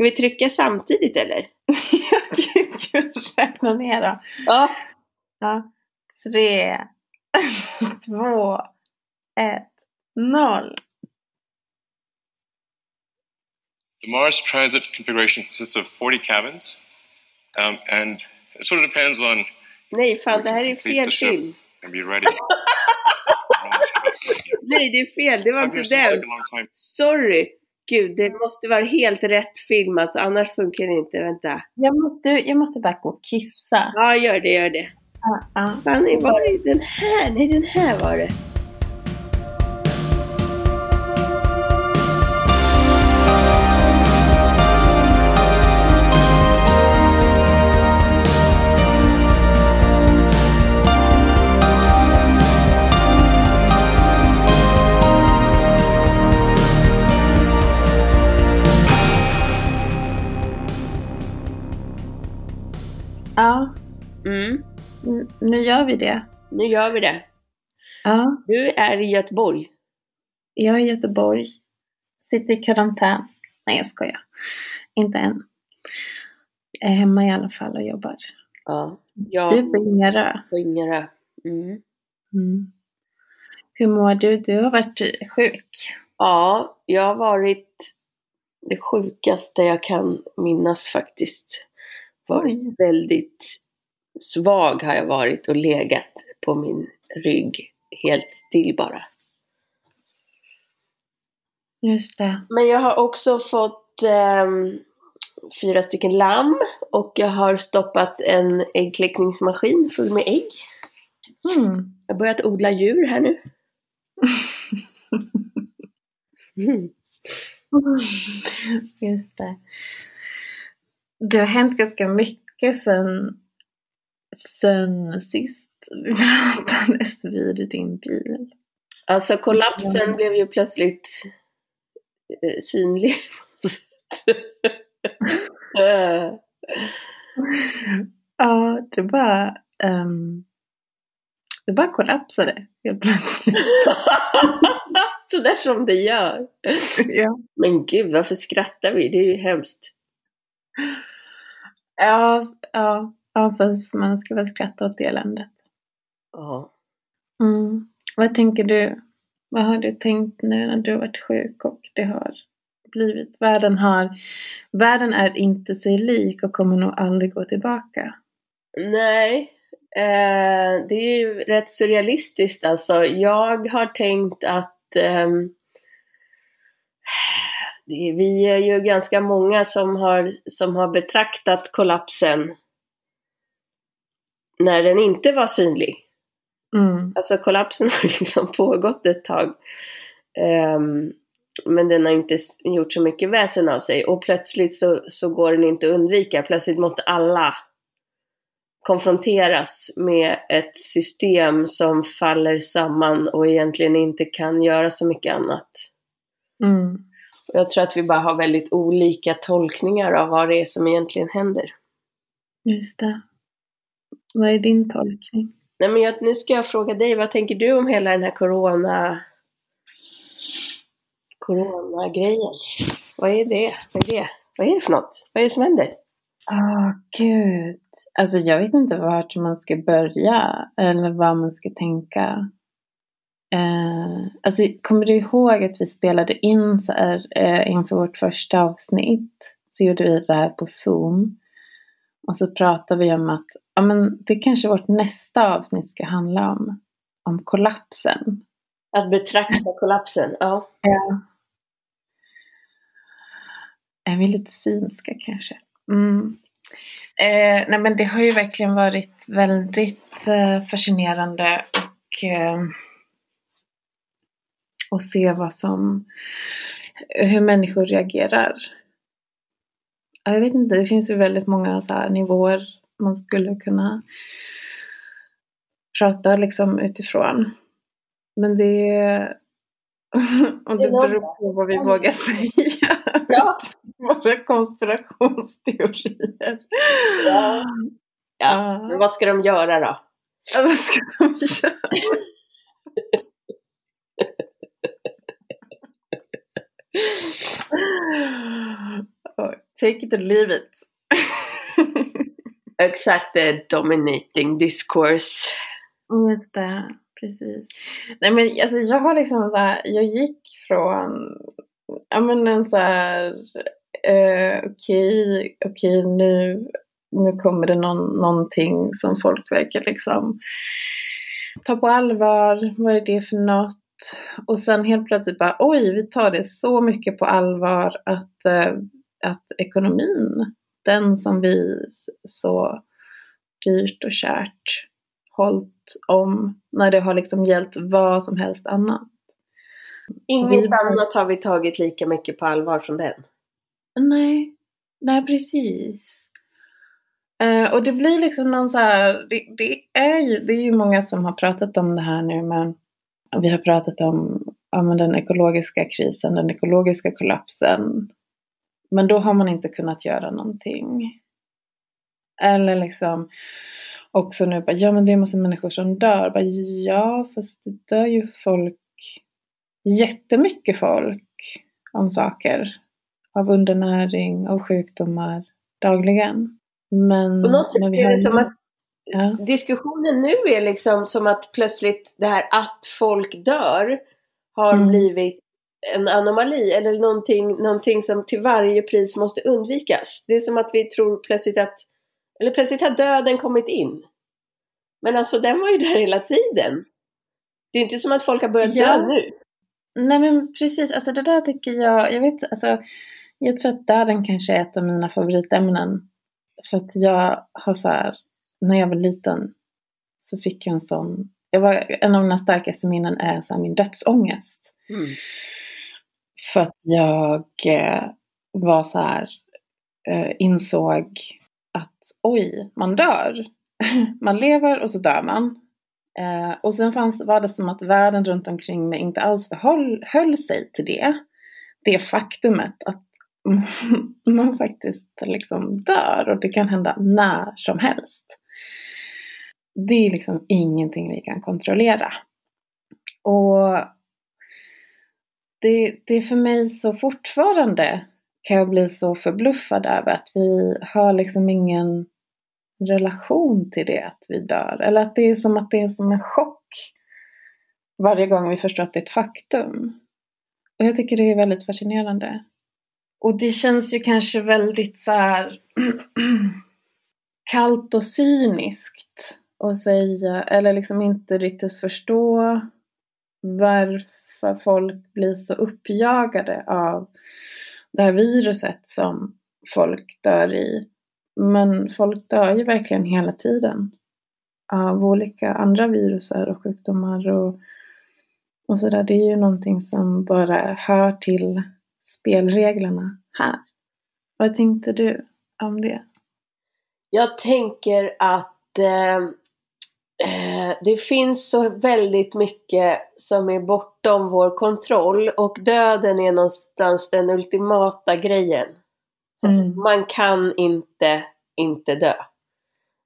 Ska vi trycka samtidigt eller? Ska vi räkna ner då? Ja. Ja. Tre, två, ett, noll. The Mars transit configuration consists of 40 cabins, um, and it sort of depends on Nej, fan det här är fel film. and be ready. Nej, det är fel. Det var inte den. Sorry. Gud, det måste vara helt rätt film alltså, annars funkar det inte. Vänta. Jag måste, jag måste bara gå och kissa. Ja, gör det, gör det. Ja, ja. Fan, nej, var det den här? Nej, den här var det. Nu gör vi det. Nu gör vi det. Ja, Du är i Göteborg. jag är i Göteborg. Sitter i karantän. Nej, jag skojar. Inte än. Jag är hemma i alla fall och jobbar. Ja. Du Jag är på Ingarö. på Ingarö. Mm. Mm. Hur mår du? Du har varit sjuk. Ja, jag har varit det sjukaste jag kan minnas faktiskt. Varit väldigt svag har jag varit och legat på min rygg helt still bara. Just det. Men jag har också fått ehm, fyra stycken lamm och jag har stoppat en äggkläckningsmaskin full med ägg. Mm. Jag har börjat odla djur här nu. Mm. Just det. Det har hänt ganska mycket sen, sen sist vi pratades vid din bil. Alltså kollapsen blev ju plötsligt eh, synlig. Ja, det bara, um, det bara kollapsade helt plötsligt. Sådär som det gör. ja. Men gud, varför skrattar vi? Det är ju hemskt. Ja, ja, ja, fast man ska väl skratta åt eländet. Ja. Mm. Vad tänker du? Vad har du tänkt nu när du har varit sjuk och det har blivit? Världen, har, världen är inte sig lik och kommer nog aldrig gå tillbaka. Nej, eh, det är ju rätt surrealistiskt alltså. Jag har tänkt att det, vi är ju ganska många som har, som har betraktat kollapsen när den inte var synlig. Mm. Alltså kollapsen har liksom pågått ett tag. Ehm, men den har inte gjort så mycket väsen av sig. Och plötsligt så, så går den inte att undvika. Plötsligt måste alla konfronteras med ett system som faller samman och egentligen inte kan göra så mycket annat. Mm. Och jag tror att vi bara har väldigt olika tolkningar av vad det är som egentligen händer. Just det. Vad är din tolkning? Nej men jag, nu ska jag fråga dig, vad tänker du om hela den här corona Corona-grejen? Vad är det? Vad är det? Vad är det för något? Vad är det som händer? Åh gud. Alltså jag vet inte vart man ska börja eller vad man ska tänka. Eh, alltså kommer du ihåg att vi spelade in så här, eh, inför vårt första avsnitt? Så gjorde vi det här på Zoom. Och så pratade vi om att ja, men det kanske vårt nästa avsnitt ska handla om. Om kollapsen. Att betrakta kollapsen? Ja. Ja. Är vi lite synska kanske? Mm. Eh, nej men det har ju verkligen varit väldigt eh, fascinerande och eh, och se vad som hur människor reagerar. Ja, Jag vet inte, det finns ju väldigt många så nivåer man skulle kunna prata liksom utifrån. Men det och det beror på vad vi vågar säga. Ja. Våra konspirationsteorier. Ja. ja. Men vad ska de göra då? Ja, Vad ska de göra? Take it or leave it. Exakt, the dominating discourse. Just det, precis. Nej men alltså jag har liksom så här, jag gick från, ja men en så här, eh, okej, okej nu, nu kommer det någon, någonting som folk verkar liksom ta på allvar. Vad är det för något? Och sen helt plötsligt bara, oj, vi tar det så mycket på allvar att, eh, att ekonomin, den som vi så dyrt och kärt hållit om när det har liksom gällt vad som helst annat. Inget Vi- annat har vi tagit lika mycket på allvar från den. Nej, nej precis. Eh, och det blir liksom någon så här, det, det, är ju, det är ju många som har pratat om det här nu men vi har pratat om ja, den ekologiska krisen, den ekologiska kollapsen. Men då har man inte kunnat göra någonting. Eller liksom också nu bara, ja men det är en massa människor som dör. Bara, ja fast det dör ju folk, jättemycket folk om saker. Av undernäring, av sjukdomar dagligen. Men, På något sätt men vi är det som att Ja. diskussionen nu är liksom som att plötsligt det här att folk dör har Mm. blivit en anomali eller någonting, någonting som till varje pris måste undvikas. Det är som att vi tror plötsligt att, eller plötsligt har döden kommit in. Men alltså den var ju där hela tiden. Det är inte som att folk har börjat Ja. dö nu. Nej men precis, alltså det där tycker jag, jag vet alltså, jag tror att döden kanske är ett av mina favoritämnen. För att jag har så här, när jag var liten så fick jag en sån, jag var, en av mina starkaste minnen är så här min dödsångest. Mm. För att jag eh, var så här, eh, insåg att oj, man dör. man lever och så dör man. Eh, och sen fanns, var det som att världen runt omkring mig inte alls förhöll höll sig till det. Det faktumet att man faktiskt liksom dör och det kan hända när som helst. Det är liksom ingenting vi kan kontrollera. Och det, det är för mig så fortfarande kan jag bli så förbluffad över att vi har liksom ingen relation till det att vi dör. Eller att det är som att det är som en chock varje gång vi förstår att det är ett faktum. Och jag tycker det är väldigt fascinerande. Och det känns ju kanske väldigt så här kallt och cyniskt att säga, eller liksom inte riktigt förstå varför folk blir så uppjagade av det här viruset som folk dör i. Men folk dör ju verkligen hela tiden av olika andra viruser och sjukdomar och, och sådär. Det är ju någonting som bara hör till spelreglerna här. Vad tänkte du om det? Jag tänker att eh, eh, det finns så väldigt mycket som är bortom vår kontroll och döden är någonstans den ultimata grejen. Så Mm. Man kan inte inte dö.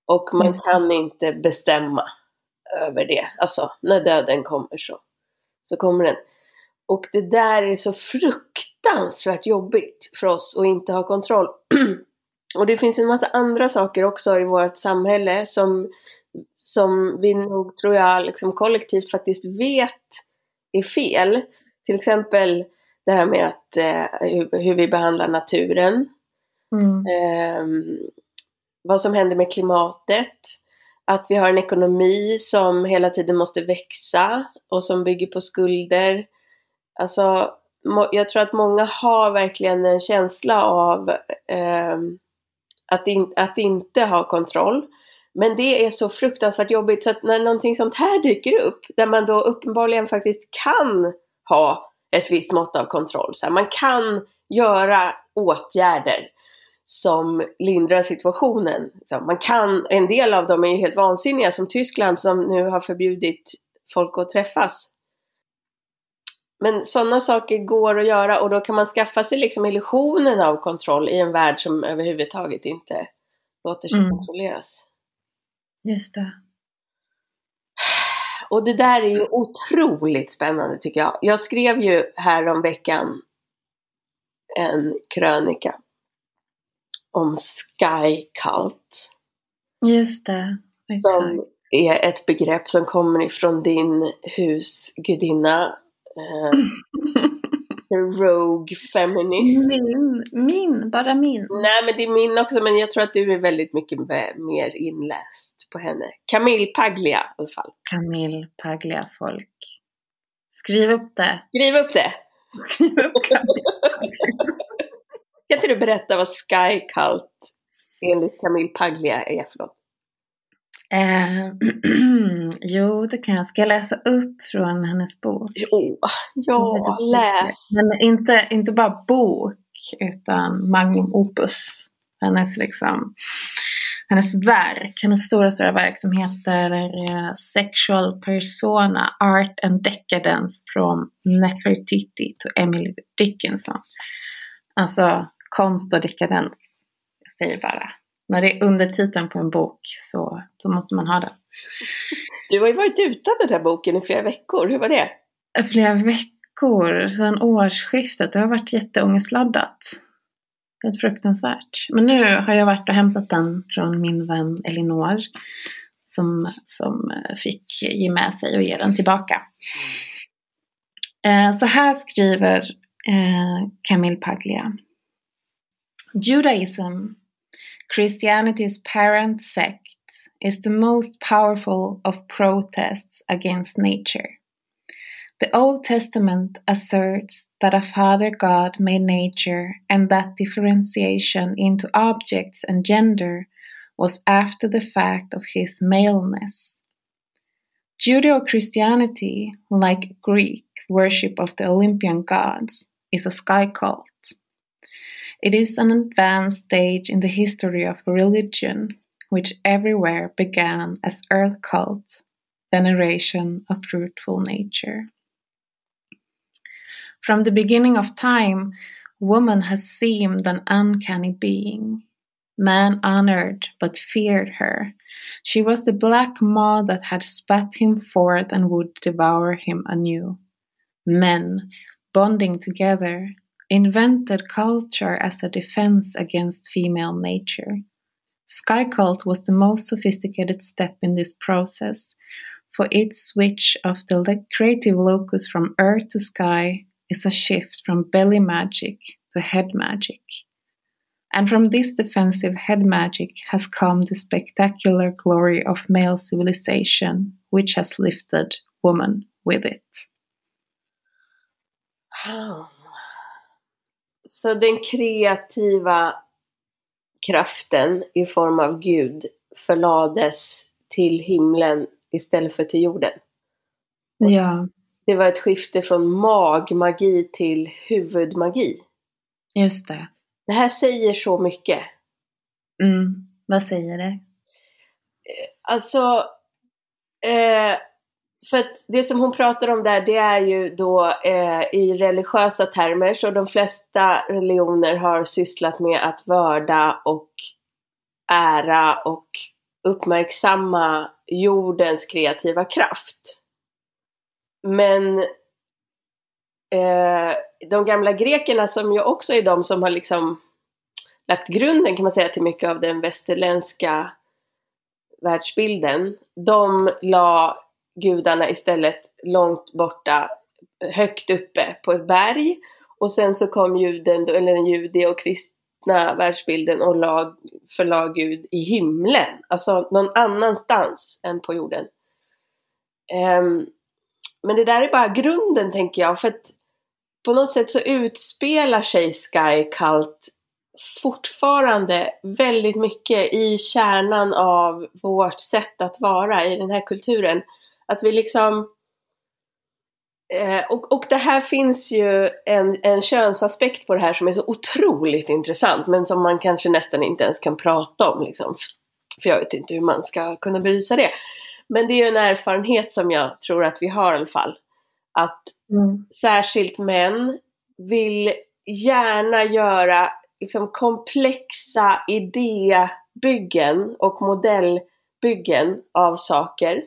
Och man det. kan inte bestämma över det. Alltså när döden kommer så, så kommer den. Och det där är så fruktansvärt jobbigt för oss att inte ha kontroll. Och det finns en massa andra saker också i vårt samhälle som, som vi nog, tror jag, liksom kollektivt faktiskt vet är fel. Till exempel det här med att, eh, hur, hur vi behandlar naturen. Mm. Ehm, vad som händer med klimatet. Att vi har en ekonomi som hela tiden måste växa och som bygger på skulder. Alltså, jag tror att många har verkligen en känsla av ehm, att, in, att inte ha kontroll. Men det är så fruktansvärt jobbigt så att när någonting sånt här dyker upp, där man då uppenbarligen faktiskt kan ha ett visst mått av kontroll. Så här, man kan göra åtgärder som lindrar situationen. Så man kan, en del av dem är ju helt vansinniga, som Tyskland som nu har förbjudit folk att träffas. Men sådana saker går att göra och då kan man skaffa sig liksom illusionen av kontroll i en värld som överhuvudtaget inte låter sig Mm. kontrolleras. Just det. Och det där är ju otroligt spännande tycker jag. Jag skrev ju här om veckan en krönika om Sky Cult. Just det. Som Exakt. är ett begrepp som kommer ifrån din husgudinna. Eh, the Rogue Feminist. Min, min, bara min. Nej men det är min också men jag tror att du är väldigt mycket mer inläst på henne. Camille Paglia i alla fall. Camille Paglia folk. Skriv upp det. Skriv upp det! Skriv upp. Kan inte du berätta vad Sky Cult enligt Camille Paglia är för något? Eh, jo, det kan jag. Ska jag läsa upp från hennes bok? Jo, ja, läs! Men inte, inte bara bok, utan magnum opus. Hennes, liksom, hennes verk, hennes stora, stora verk som heter eh, Sexual Persona, Art and Decadence from Nefertiti to Emily Dickinson. Alltså konst och dekadens. Jag säger bara. När det är undertiteln på en bok så, så måste man ha den. Du har ju varit utan den här boken i flera veckor, hur var det? flera veckor sedan årsskiftet. Det har varit jätteångestladdat. Helt fruktansvärt. Men nu har jag varit och hämtat den från min vän Elinor. Som, som eh, fick ge med sig och ge den tillbaka. Eh, Så här skriver eh, Camille Paglia. Judaism, Christianity's parent sect, is the most powerful of protests against nature. The Old Testament asserts that a Father God made nature and that differentiation into objects and gender was after the fact of his maleness. Judeo Christianity, like Greek worship of the Olympian gods, is a sky cult. It is an advanced stage in the history of religion, which everywhere began as earth cult, veneration of fruitful nature. From the beginning of time, woman has seemed an uncanny being. Man honored but feared her. She was the black maw that had spat him forth and would devour him anew. Men, bonding together, invented culture as a defense against female nature. Sky cult was the most sophisticated step in this process, for its switch of the creative locus from earth to sky is a shift from belly magic to head magic. And from this defensive head magic has come the spectacular glory of male civilization, which has lifted woman with it. Så den kreativa kraften i form av Gud förlades till himlen istället för till jorden. Ja, Det var ett skifte från magmagi till huvudmagi. just det. Det här säger så mycket. Mm. Vad säger det? Alltså, eh, för att det som hon pratar om där, det är ju då eh, i religiösa termer, så de flesta religioner har sysslat med att vörda och ära och uppmärksamma jordens kreativa kraft. Men eh, de gamla grekerna som ju också är de som har liksom lagt grunden kan man säga till mycket av den västerländska världsbilden. De la gudarna istället långt borta, högt uppe på ett berg. Och sen så kom juden, eller den jude och kristna världsbilden och lag, förlag Gud i himlen. Alltså någon annanstans än på jorden. Um, men det där är bara grunden tänker jag. För att på något sätt så utspelar sig Sky Cult fortfarande väldigt mycket i kärnan av vårt sätt att vara i den här kulturen. Att vi liksom... Eh, och, och det här finns ju en, en könsaspekt på det här som är så otroligt intressant men som man kanske nästan inte ens kan prata om liksom. För jag vet inte hur man ska kunna bevisa det. Men det är ju en erfarenhet som jag tror att vi har i alla fall. Att Mm. särskilt män vill gärna göra liksom komplexa idébyggen och modellbyggen av saker.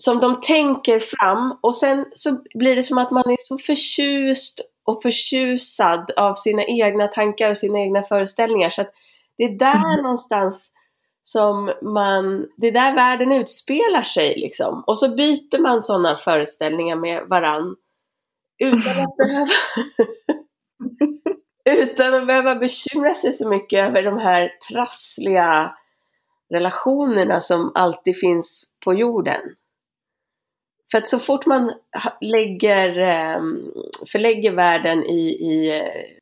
Som de tänker fram och sen så blir det som att man är så förtjust och förtjusad av sina egna tankar och sina egna föreställningar. Så att det är där Mm. någonstans som man, det är där världen utspelar sig liksom. Och så byter man sådana föreställningar med varann. Utan att behöva, utan att behöva bekymra sig så mycket över de här trassliga relationerna som alltid finns på jorden. För att så fort man lägger, ehm, förlägger världen i, i eh,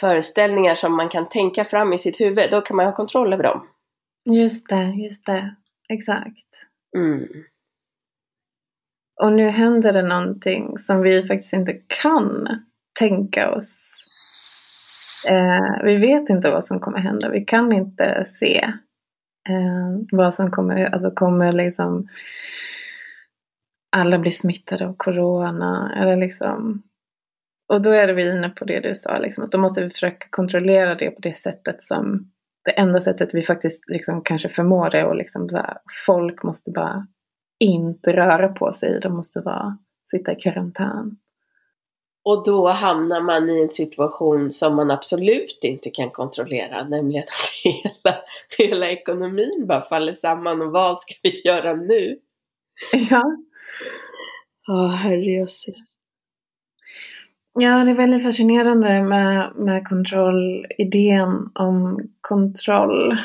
föreställningar som man kan tänka fram i sitt huvud, då kan man ha kontroll över dem. Just det, just det. Exakt. Mm. Och nu händer det någonting som vi faktiskt inte kan tänka oss. Eh, vi vet inte vad som kommer hända. Vi kan inte se eh, vad som kommer, alltså kommer liksom alla blir smittade av corona eller liksom och då är vi inne på det du sa, liksom, att då måste vi försöka kontrollera det på det sättet som det enda sättet vi faktiskt liksom kanske förmår det och liksom så här, folk måste bara inte röra på sig. De måste vara, sitta i karantän. Och då hamnar man i en situation som man absolut inte kan kontrollera, nämligen att hela, hela ekonomin bara faller samman och vad ska vi göra nu? Ja. Ja, herrejösses. ja, det är väldigt fascinerande med, med kontrollidén om kontroll.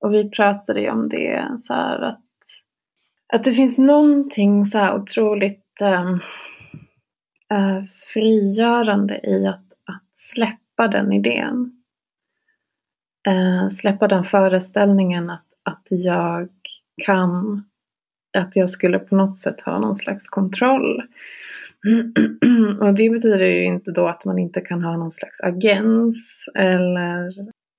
Och vi pratade ju om det så här att, att det finns någonting så här otroligt um, uh, frigörande i att, att släppa den idén. Uh, släppa den föreställningen att, att jag kan, att jag skulle på något sätt ha någon slags kontroll. Och det betyder ju inte då att man inte kan ha någon slags agens eller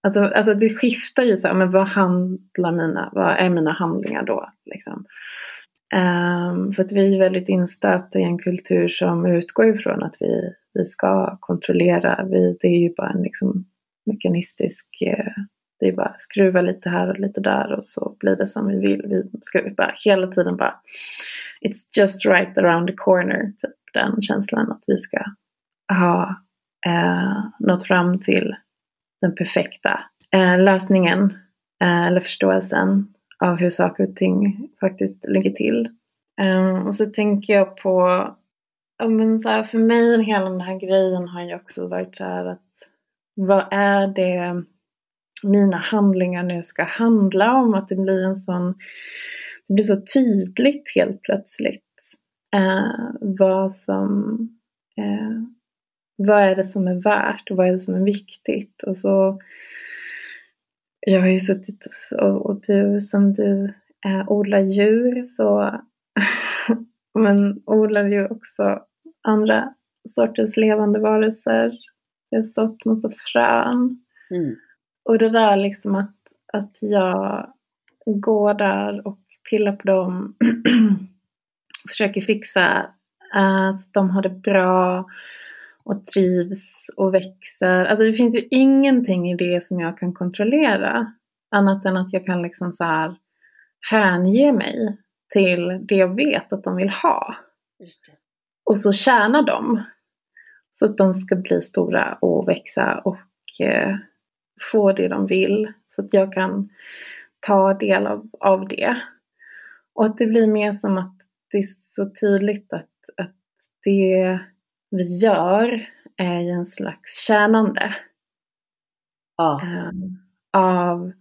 Alltså, alltså det skiftar ju så här, men vad handlar mina, vad är mina handlingar då? Liksom? Um, för att vi är väldigt instöpta i en kultur som utgår ifrån att vi, vi ska kontrollera. Vi, det är ju bara en liksom mekanistisk, eh, det är bara skruva lite här och lite där och så blir det som vi vill. Vi ska bara hela tiden bara, it's just right around the corner, typ den känslan att vi ska ha eh, nått fram till den perfekta eh, lösningen eh, eller förståelsen av hur saker och ting faktiskt ligger till. Eh, och så tänker jag på, ja, men så här, för mig hela den här grejen har ju också varit så här att vad är det mina handlingar nu ska handla om? Att det blir en sån, det blir så tydligt helt plötsligt eh, vad som eh, vad är det som är värt och vad är det som är viktigt? Och så jag har ju suttit och, och du som du eh, odlar djur så men odlar ju också andra sorters levande varelser. Jag har sått massa frön. Mm. Och det där liksom att, att jag går där och pillar på dem. försöker fixa uh, så att de har det bra och trivs och växer. Alltså det finns ju ingenting i det som jag kan kontrollera. Annat än att jag kan liksom så här hänge mig till det jag vet att de vill ha. Och så tjänar de. Så att de ska bli stora och växa och eh, få det de vill. Så att jag kan ta del av, av det. Och att det blir mer som att det är så tydligt att, att det vi gör är ju en slags tjänande Ja. eh, av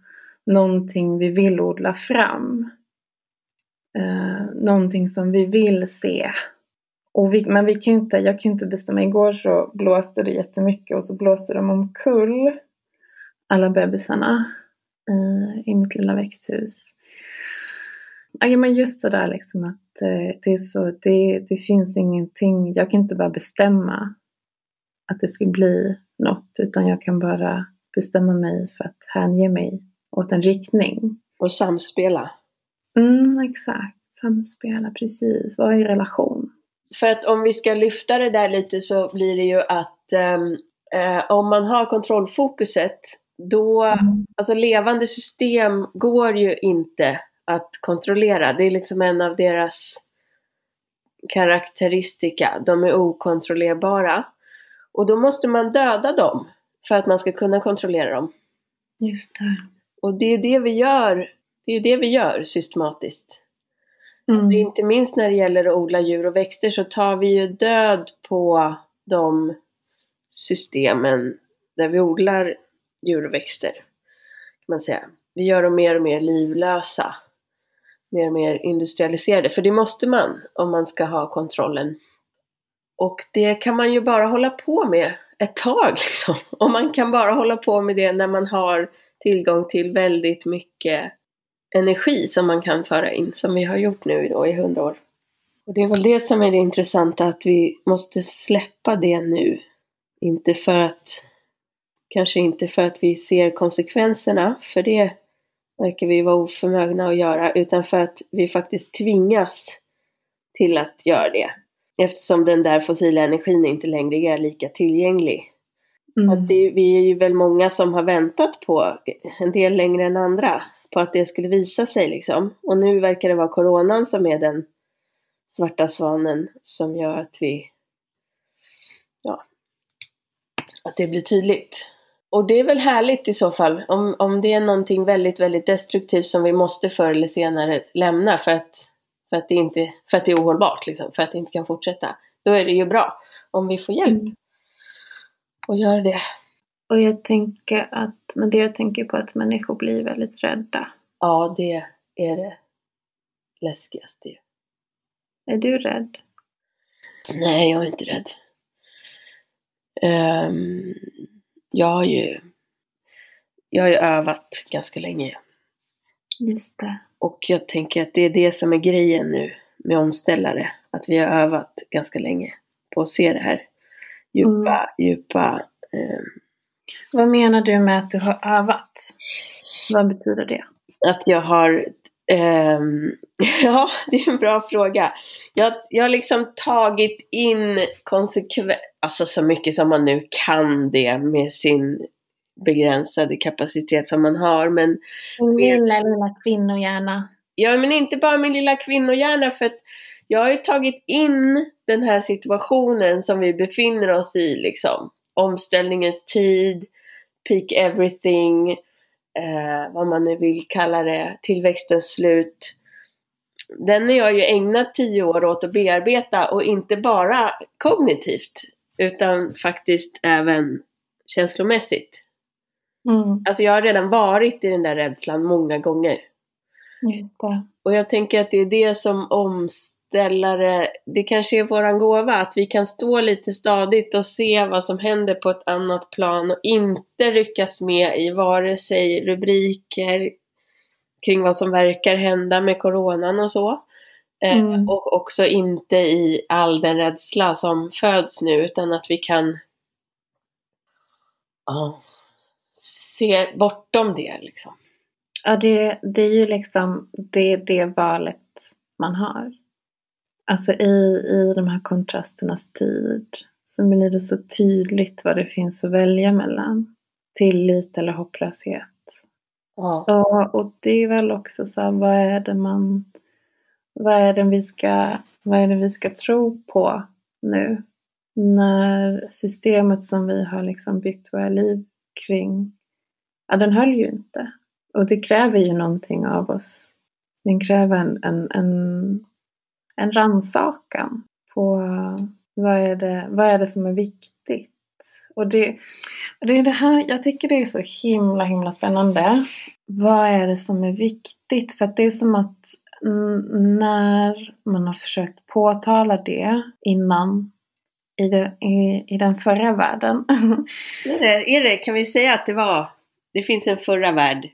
någonting vi vill odla fram. Eh, någonting som vi vill se. Och vi, men vi kan inte, jag kan ju inte bestämma. Igår så blåste det jättemycket och så blåste de omkull alla bebisarna i, i mitt lilla växthus. Ja, men just det där liksom att eh, det, är så, det, det finns ingenting, jag kan inte bara bestämma att det ska bli något utan jag kan bara bestämma mig för att hänge mig åt en riktning. Och samspela. Mm, exakt, samspela, precis, vara i relation. För att om vi ska lyfta det där lite så blir det ju att ehm, eh, om man har kontrollfokuset då, Mm. alltså levande system går ju inte att kontrollera. Det är liksom en av deras karaktäristika. De är okontrollerbara. Och då måste man döda dem för att man ska kunna kontrollera dem. Just det. Och det är det vi gör, det är det vi gör systematiskt. Mm. Alltså, inte minst när det gäller att odla djur och växter så tar vi ju död på de systemen där vi odlar djur och växter. Kan man säga. Vi gör dem mer och mer livlösa. Mer och mer industrialiserade. För det måste man om man ska ha kontrollen. Och det kan man ju bara hålla på med ett tag liksom. Och man kan bara hålla på med det när man har tillgång till väldigt mycket energi som man kan föra in, som vi har gjort nu då i hundra år. Och det är väl det som är det intressanta, att vi måste släppa det nu. Inte för att, kanske inte för att vi ser konsekvenserna, för det verkar vi vara oförmögna att göra, utan för att vi faktiskt tvingas till att göra det. Eftersom den där fossila energin inte längre är lika tillgänglig. Mm. Att det, vi är ju väl många som har väntat på, en del längre än andra, på att det skulle visa sig liksom. Och nu verkar det vara coronan som är den svarta svanen som gör att vi, ja, att det blir tydligt. Och det är väl härligt i så fall, om, om det är någonting väldigt, väldigt destruktivt som vi måste förr eller senare lämna för att, för att, det, inte, för att det är ohållbart, liksom, för att det inte kan fortsätta. Då är det ju bra om vi får hjälp Mm. och göra det. Och jag tänker att, men det jag tänker på är att människor blir väldigt rädda. Ja, det är det läskigaste ju. Är du rädd? Nej, jag är inte rädd. Ehm, jag har ju jag har ju övat ganska länge. Just det. Och jag tänker att det är det som är grejen nu med omställare. Att vi har övat ganska länge på att se det här djupa, djupa. ehm, Vad menar du med att du har övat? Vad betyder det? att jag har ehm, Ja, det är en bra fråga. Jag, jag har liksom tagit in konsekvens, alltså så mycket som man nu kan det med sin begränsade kapacitet som man har. Men, Din lilla, lilla kvinnohjärna. ja, men inte bara min lilla kvinnohjärna för att jag har ju tagit in den här situationen som vi befinner oss i liksom. Omställningens tid, peak everything, eh, vad man nu vill kalla det, tillväxtens slut. Den har jag ju ägnat tio år åt att bearbeta och inte bara kognitivt utan faktiskt även känslomässigt. Mm, Alltså jag har redan varit i den där rädslan många gånger. just det. Och jag tänker att det är det som omställare, det kanske är våran gåva, att vi kan stå lite stadigt och se vad som händer på ett annat plan och inte ryckas med i vare sig rubriker kring vad som verkar hända med coronan och så. Eh, Mm. Och också inte i all den rädsla som föds nu, utan att vi kan ja, se bortom det liksom. Ja, det, det är ju liksom det, det valet man har. Alltså i, i de här kontrasternas tid så blir det så tydligt vad det finns att välja mellan. Tillit eller hopplöshet. Ja. Och, och det är väl också så här, vad är det man, vad är det vi ska, vad är det vi ska tro på nu? När systemet som vi har liksom byggt våra liv kring, ja den höll ju inte. Och det kräver ju någonting av oss. Den kräver en, en, en, en rannsakan på vad är, det, vad är det som är viktigt. Och det, det är det här, jag tycker det är så himla himla spännande. Vad är det som är viktigt? För att det är som att när man har försökt påtala det innan i, det, i, i den förra världen. Är det, är det, kan vi säga att det var, det finns en förra värld?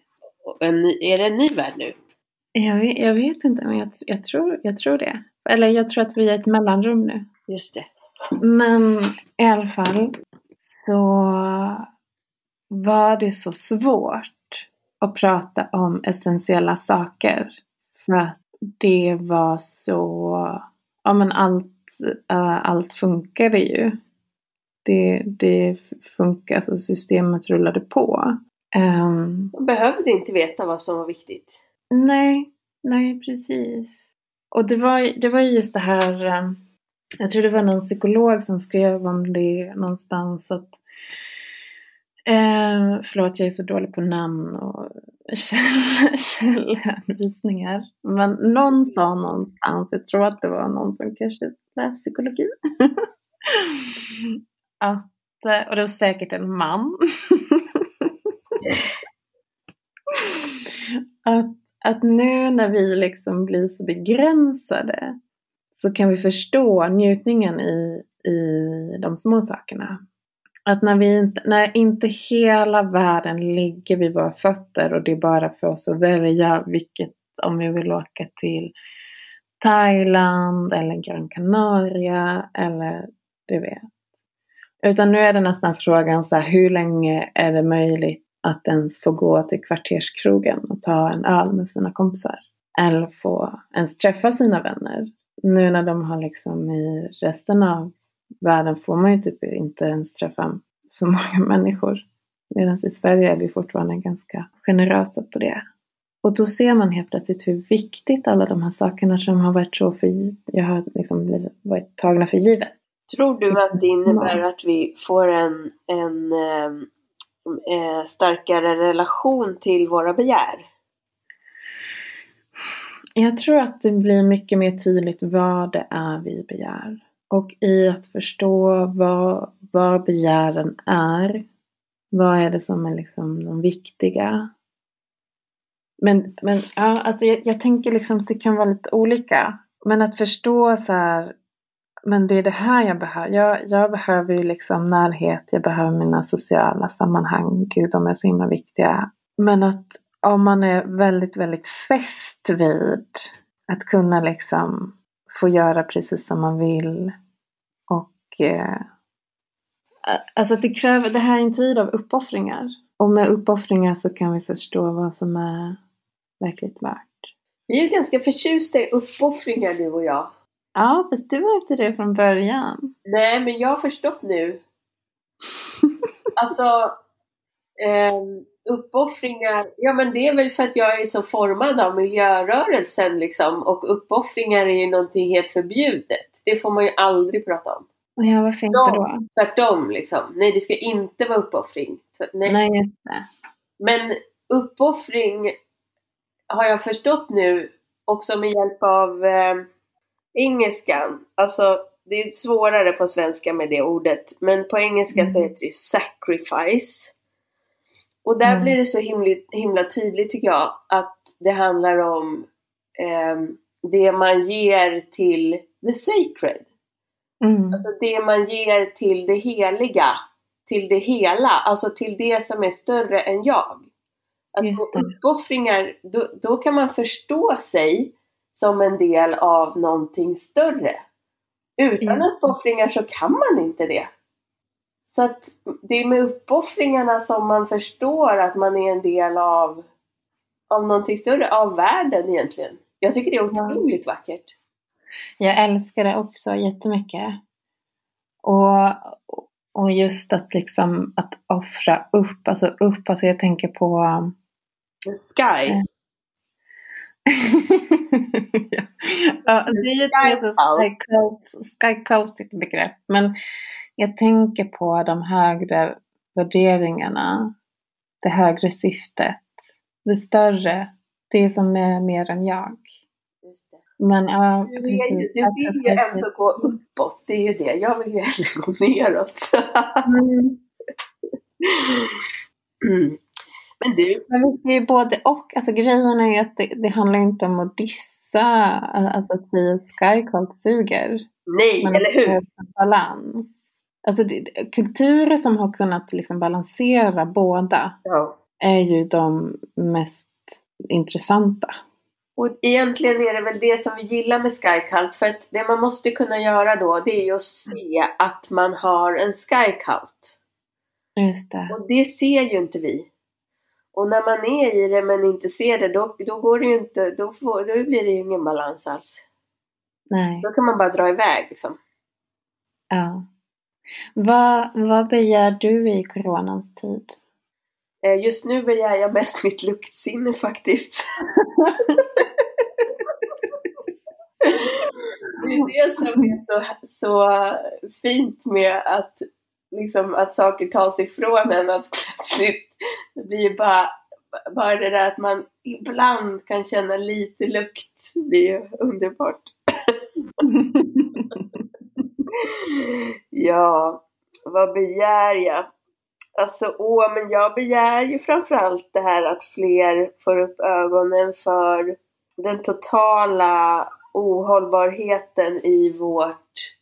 En, är det en ny värld nu? jag, vet, jag vet inte, men jag, jag, tror, jag tror det. Eller jag tror att vi är ett mellanrum nu. Just det. Men i alla fall så var det så svårt att prata om essentiella saker. För att det var så, ja men allt, äh, allt funkade ju. Det, det funkar, alltså systemet rullade på. Man behövde inte veta vad som var viktigt. Nej, nej precis. Och det var, det var ju just det här, ehm, jag tror det var någon psykolog som skrev om det någonstans att eh, förlåt jag är så dålig på namn och källhänvisningar. Men någon sa någonstans, jag tror att det var någon som kanske läste psykologi. att, eh, och det var säkert en man. att, att nu när vi liksom blir så begränsade så kan vi förstå njutningen i, i de små sakerna. Att när, vi inte, när inte hela världen ligger vid våra fötter och det är bara för oss att välja vilket, om vi vill åka till Thailand eller Gran Canaria eller du vet. Utan nu är det nästan frågan så här, hur länge är det möjligt att ens få gå till kvarterskrogen och ta en öl med sina kompisar? Eller få ens träffa sina vänner? Nu när de har liksom i resten av världen får man ju typ inte ens träffa så många människor. Medan i Sverige är vi fortfarande ganska generösa på det. Och då ser man helt plötsligt hur viktigt alla de här sakerna som har varit så för jag har liksom blivit, varit tagna för givet. Tror du att det innebär att vi får en, en eh, Eh, starkare relation till våra begär? Jag tror att det blir mycket mer tydligt vad det är vi begär. Och i att förstå vad, vad begären är. Vad är det som är liksom de viktiga? Men, men ja, alltså jag, jag tänker liksom att det kan vara lite olika. Men att förstå så här, men det är det här jag behöver. Jag, jag behöver ju liksom närhet, jag behöver mina sociala sammanhang. Gud, de är så himla viktiga. Men att om man är väldigt, väldigt fäst vid att kunna liksom få göra precis som man vill. Och eh, alltså det kräver, det här är en tid av uppoffringar. Och med uppoffringar så kan vi förstå vad som är verkligt värt. Vi är ju ganska förtjusta i uppoffringar du och jag. Ja, fast du var inte det från början. Nej, men jag har förstått nu. alltså, eh, uppoffringar, ja men det är väl för att jag är så formad av miljörörelsen liksom. Och uppoffringar är ju någonting helt förbjudet. Det får man ju aldrig prata om. Ja, varför inte då? Tvärtom liksom. Nej, det ska inte vara uppoffring. Nej, Nej just det. Men uppoffring har jag förstått nu också med hjälp av eh, engelskan. Alltså, det är svårare på svenska med det ordet. Men på engelska mm. så heter det sacrifice. Och där mm. blir det så himla, himla tydligt tycker jag att det handlar om eh, det man ger till the sacred. Mm. Alltså det man ger till det heliga, till det hela, alltså till det som är större än jag. Att på uppoffringar, då, då kan man förstå sig som en del av någonting större. Utan uppoffringar så kan man inte det. Så att det är med uppoffringarna som man förstår att man är en del av, av någonting större, av världen egentligen. Jag tycker det är otroligt ja. vackert. Jag älskar det också jättemycket. Och, och just att liksom att offra upp, alltså upp, alltså jag tänker på The sky. Ja, det är ju ett sky cultic begrepp. Men jag tänker på de högre värderingarna. Det högre syftet. Det större. Det som är mer än jag. Men ja, du, precis. Vill, du vill ju ändå gå uppåt, det är ju det. Jag vill ju hellre gå neråt. mm. Mm. Men du? Men det är både och. Alltså grejen är ju att det, det handlar inte om att dissa, alltså att säga skycult suger. Nej, men eller hur? Balans. Alltså det, kulturer som har kunnat liksom balansera båda ja. är ju de mest intressanta. Och egentligen är det väl det som vi gillar med Skycult, för att det man måste kunna göra då, det är ju att se att man har en Skycult. Just det. Och det ser ju inte vi. Och när man är i det men inte ser det, då, då går det ju inte, då, får, då blir det ju ingen balans alls. Nej. Då kan man bara dra iväg liksom. Ja. Vad, vad begär du i coronans tid? Eh, just nu begär jag mest mitt luktsinne faktiskt. Det är det som är så, så fint med att, liksom, att saker tas ifrån en. Att plötsligt det blir bara, bara det där att man ibland kan känna lite lukt. Det är ju underbart. ja, vad begär jag? Alltså, åh, men jag begär ju framförallt det här att fler får upp ögonen för den totala ohållbarheten i vårt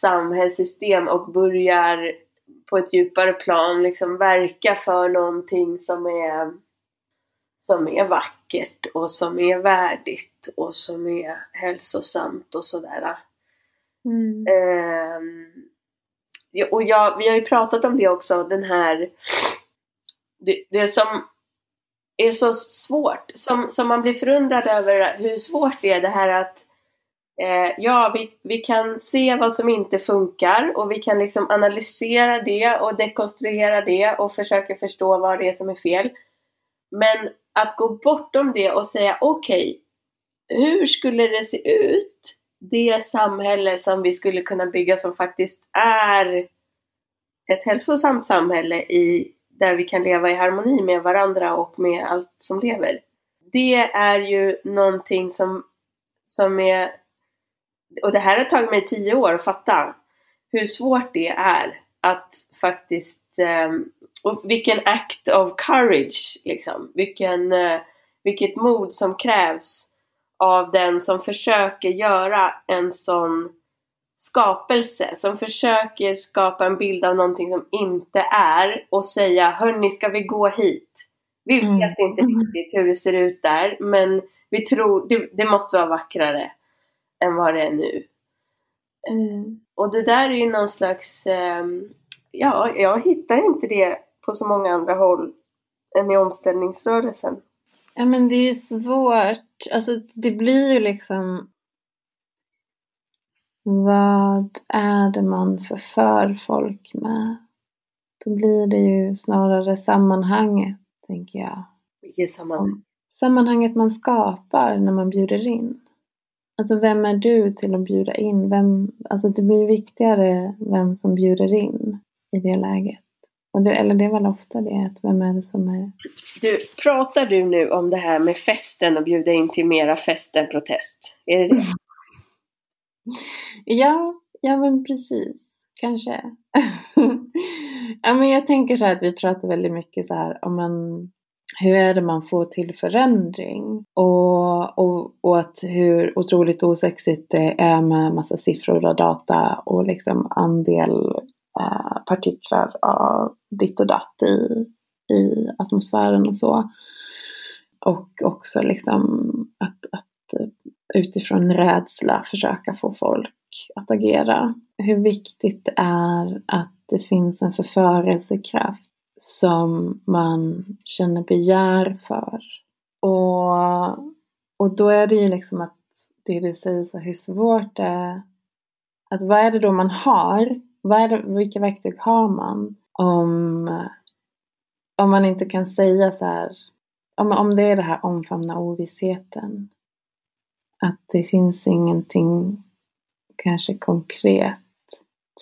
samhällssystem och börjar på ett djupare plan liksom verka för någonting som är som är vackert och som är värdigt och som är hälsosamt och sådär. Mm. Um, och jag, vi har ju pratat om det också, den här det, det som är så svårt, som, som man blir förundrad över hur svårt det är det här att eh, ja, vi, vi kan se vad som inte funkar och vi kan liksom analysera det och dekonstruera det och försöka förstå vad det är som är fel. Men att gå bortom det och säga okej, okay, hur skulle det se ut det samhälle som vi skulle kunna bygga som faktiskt är ett hälsosamt samhälle i, där vi kan leva i harmoni med varandra och med allt som lever. Det är ju någonting som, som är, och det här har tagit mig tio år att fatta, hur svårt det är att faktiskt, um, och vilken act of courage liksom, vilken, uh, vilket mod som krävs av den som försöker göra en sån skapelse som försöker skapa en bild av någonting som inte är och säga hörni ska vi gå hit? Vi mm. vet mm. inte riktigt hur det ser ut där men vi tror det, det måste vara vackrare än vad det är nu. Mm. Och det där är ju någon slags, eh, ja jag hittar inte det på så många andra håll än i omställningsrörelsen. Ja men det är ju svårt, alltså det blir ju liksom vad är det man förför folk med? Då blir det ju snarare sammanhanget, tänker jag. Vilket sammanhang? Sammanhanget man skapar när man bjuder in. Alltså vem är du till att bjuda in? Vem, alltså det blir viktigare vem som bjuder in i det läget. Och det, eller det är väl ofta det, att vem är det som är... Du, pratar du nu om det här med festen och bjuda in till mera fest än protest? Är det det? Ja, ja men precis. Kanske. ja, men jag tänker så här att vi pratar väldigt mycket så här om en hur är det man får till förändring? Och, och, och att hur otroligt osexigt det är med massa siffror och data och liksom andel eh, partiklar av ditt och datt i, i atmosfären och så. Och också liksom att, att utifrån rädsla försöka få folk att agera. Hur viktigt det är att det finns en förförelsekraft som man känner begär för. Och, och då är det ju liksom att det du säger så hur svårt det är. Att vad är det då man har? Vad är det, vilka verktyg har man? Om, om man inte kan säga så här, om, om det är det här omfamna ovissheten. Att det finns ingenting kanske konkret,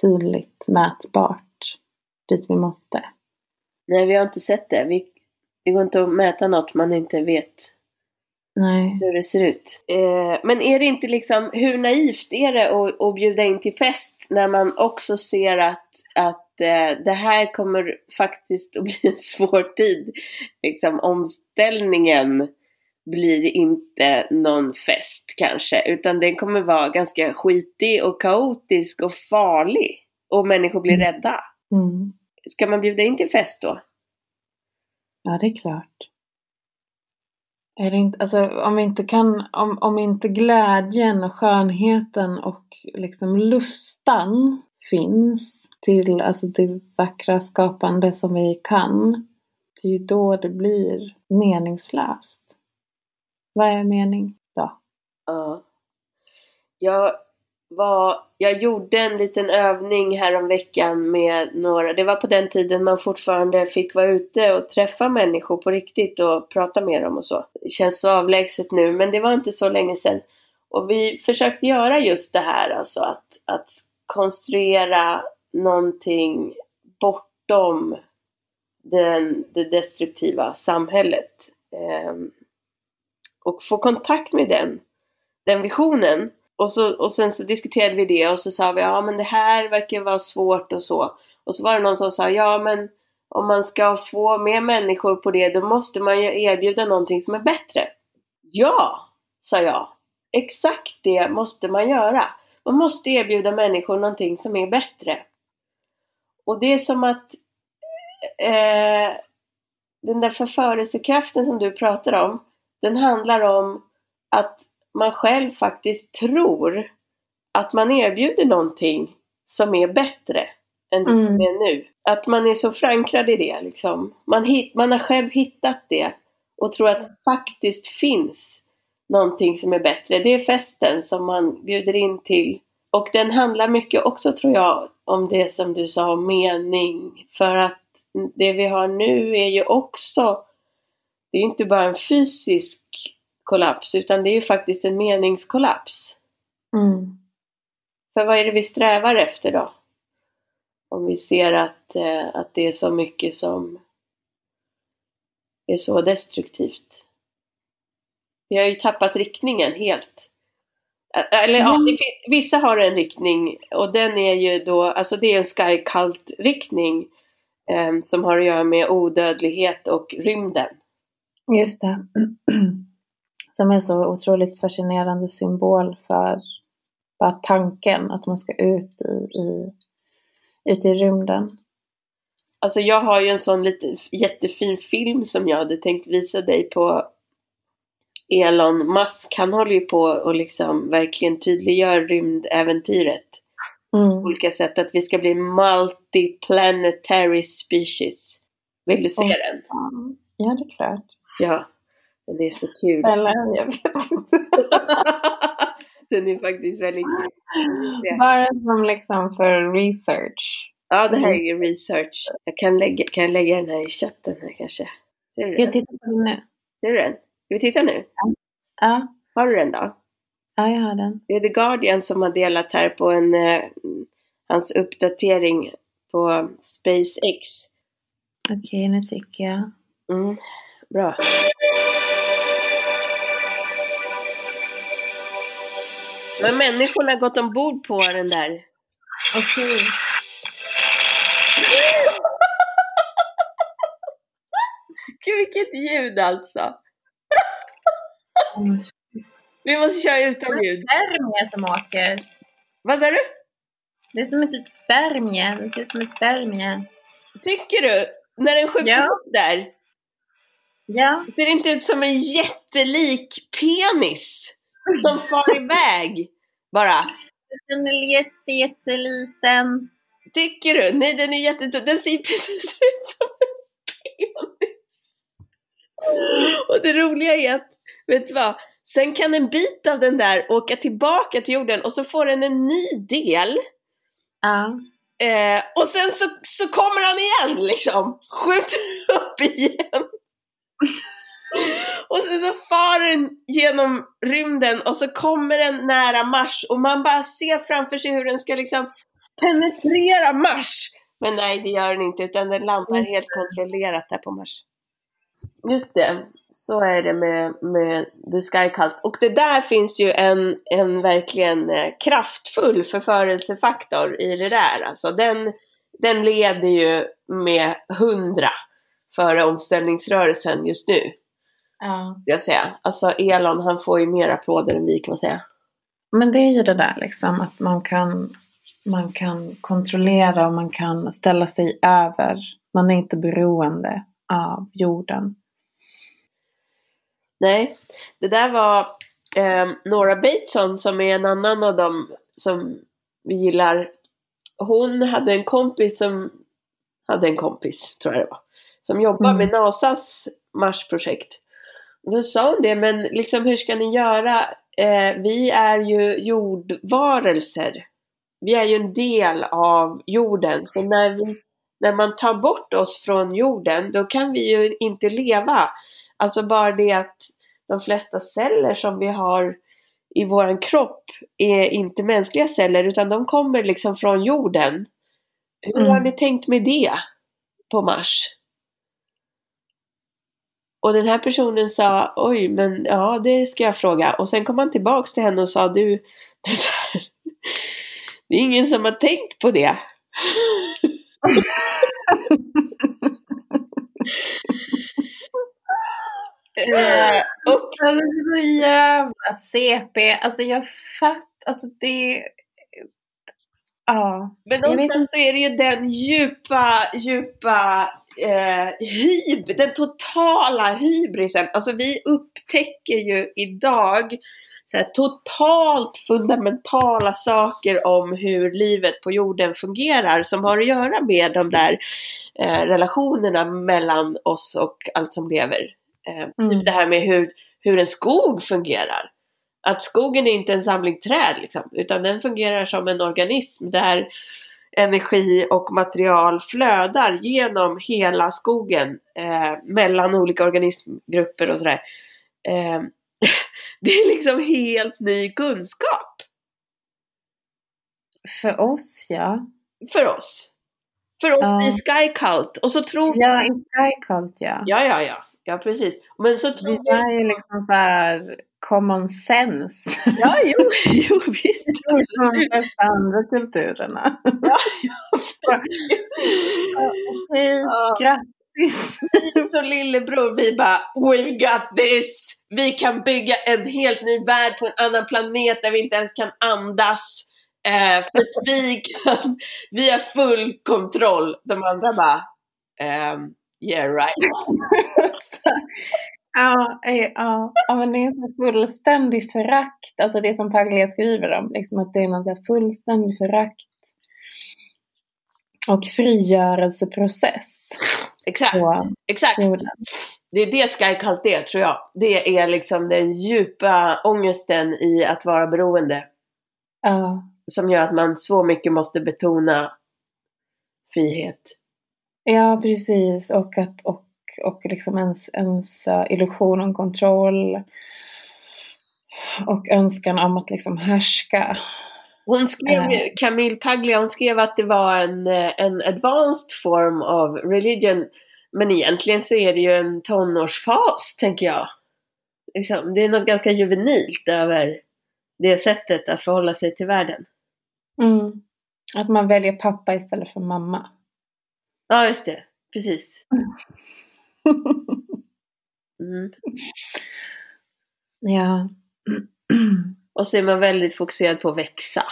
tydligt, mätbart dit vi måste. Nej, vi har inte sett det. Vi, det går inte att mäta något man inte vet Nej. hur det ser ut. Eh, men är det inte liksom, hur naivt är det att, att bjuda in till fest när man också ser att, att eh, det här kommer faktiskt att bli en svår tid. Liksom omställningen blir inte någon fest kanske, utan den kommer vara ganska skitig och kaotisk och farlig. Och människor blir mm. rädda. Mm. Ska man bjuda in till fest då? Ja, det är klart. Är det inte, alltså, om, vi inte kan, om, om inte glädjen och skönheten och liksom lustan finns till alltså det vackra skapande som vi kan. Det är ju då det blir meningslöst. Vad är mening då? Ja. Jag, var, jag gjorde en liten övning häromveckan med några, det var på den tiden man fortfarande fick vara ute och träffa människor på riktigt och prata med dem och så. Det känns så avlägset nu men det var inte så länge sedan. Och vi försökte göra just det här, alltså att, att konstruera någonting bortom den, det destruktiva samhället. Eh, och få kontakt med den, den visionen. Och, så, och sen så diskuterade vi det och så sa vi ja men det här verkar vara svårt och så. Och så var det någon som sa ja men om man ska få med människor på det då måste man ju erbjuda någonting som är bättre. Ja, sa jag. Exakt det måste man göra. Man måste erbjuda människor någonting som är bättre. Och det är som att eh, den där förförelsekraften som du pratar om, den handlar om att man själv faktiskt tror att man erbjuder någonting som är bättre än det mm. är nu. Att man är så förankrad i det liksom. Man, hit, man har själv hittat det och tror att det faktiskt finns någonting som är bättre. Det är festen som man bjuder in till. Och den handlar mycket också tror jag om det som du sa om mening. För att det vi har nu är ju också, det är inte bara en fysisk kollaps utan det är ju faktiskt en meningskollaps. Mm. För vad är det vi strävar efter då? Om vi ser att, eh, att det är så mycket som är så destruktivt. Vi har ju tappat riktningen helt. Eller ja, mm. vissa har en riktning och den är ju då, alltså det är en sky cult riktning eh, som har att göra med odödlighet och rymden. Just det. Som är så otroligt fascinerande symbol för bara tanken att man ska ut i, i, ut i rymden. Alltså jag har ju en sån lite jättefin film som jag hade tänkt visa dig på Elon Musk. Han håller ju på och liksom verkligen tydliggör rymdäventyret. Mm. På olika sätt. Att vi ska bli multiplanetary species. Vill du se oh, den? Ja, det är klart. Ja. Det är så kul. Eller, jag vet inte. Den är faktiskt väldigt kul. Bara som liksom för research. Ja, det här är research. Jag kan lägga, kan jag lägga den här i chatten här kanske. Ser du Ska jag titta på den nu? Ser du den? Ska vi titta nu? Ja. Har du den då? Ja, jag har den. Det är The Guardian som har delat här på en, eh, hans uppdatering på SpaceX. Okej, okay, nu tycker jag. Mm, bra. Men människorna har gått ombord på den där. Okej. Okay. Gud vilket ljud alltså. Vi måste köra utan ljud. Det är spermie som åker. Vad sa du? Det är som ett litet spermie. Det ser ut som en spermie. Tycker du? När den skjuter ja. upp där? Ja. Ser det inte ut som en jättelik penis? Som far iväg bara. Den är jätte, jätteliten. Tycker du? Nej, den är jättetung. Den ser precis ut som en penis. Och det roliga är att, vet du vad? Sen kan en bit av den där åka tillbaka till jorden och så får den en ny del. Ja. Eh, och sen så, så kommer han igen liksom. Skjuter upp igen. Och sen så far den genom rymden och så kommer den nära Mars och man bara ser framför sig hur den ska liksom penetrera Mars. Men nej, det gör den inte utan den landar mm. helt kontrollerat där på Mars. Just det, så är det med, med The Sky Cult. Och det där finns ju en, en verkligen eh, kraftfull förförelsefaktor i det där. Alltså den, den leder ju med hundra före omställningsrörelsen just nu. Ja. Jag säga. Alltså Elon han får ju mer applåder än vi kan man säga. Men det är ju det där liksom att man kan, man kan kontrollera och man kan ställa sig över. Man är inte beroende av jorden. Nej, det där var eh, Nora Bateson som är en annan av dem som vi gillar. Hon hade en kompis som hade en kompis, tror jag det var, som jobbar mm. med NASAs Marsprojekt. Då sa hon det, men liksom hur ska ni göra? Eh, vi är ju jordvarelser. Vi är ju en del av jorden. Så när, vi, när man tar bort oss från jorden, då kan vi ju inte leva. Alltså bara det att de flesta celler som vi har i våran kropp är inte mänskliga celler utan de kommer liksom från jorden. Hur Mm. har ni tänkt med det på Mars? Och den här personen sa oj men ja det ska jag fråga och sen kom han tillbaks till henne och sa du det, där, det är ingen som har tänkt på det. Eh, och Alltså så jävla CP. Alltså jag fattar. Alltså det... Ja. Men någonstans så är det ju den djupa, djupa eh, hyb, den totala hybrisen. Alltså vi upptäcker ju idag så här, totalt fundamentala saker om hur livet på jorden fungerar som har att göra med de där eh, relationerna mellan oss och allt som lever. Eh, Mm. Det här med hur, hur en skog fungerar. Att skogen är inte en samling träd liksom, utan den fungerar som en organism där energi och material flödar genom hela skogen eh, mellan olika organismgrupper och sådär. Eh, det är liksom helt ny kunskap För oss ja. för oss. För oss Ja. i Sky Cult. Och så tror Ja, i Skycult ja. Ja, ja, ja. Ja, precis. Men så tror Vi vi... är liksom så här common sense. Ja, jo, jo visst. Som de flesta andra kulturerna. Okej, Ja. grattis. Så lillebror, vi bara We got this! Vi kan bygga en helt ny värld på en annan planet där vi inte ens kan andas. Eh, för vi kan, vi har full kontroll. De andra bara ehm, Yeah right. Ja, eh, ja, ja, men det är en fullständig förakt. Alltså det som Paglia skriver om, liksom att det är någon fullständig förakt och frigörelseprocess Exakt, på exakt. jorden. Det är det Sky Cult är tror jag. Det är liksom den djupa ångesten i att vara beroende. Ja, Som gör att man så mycket måste betona frihet. ja precis. Och, att, och, och liksom ens, ens eh, illusion om kontroll. Och önskan om att liksom härska. Hon skrev, Eh. Camille Paglia, hon skrev att det var en, eh, en advanced form of religion. Men egentligen så är det ju en tonårsfas, tänker jag. Liksom, det är något ganska juvenilt över det sättet att förhålla sig till världen. Mm. Att man väljer pappa istället för mamma. Ja, just det. Precis. Mm. Ja. Och så är man väldigt fokuserad på att växa.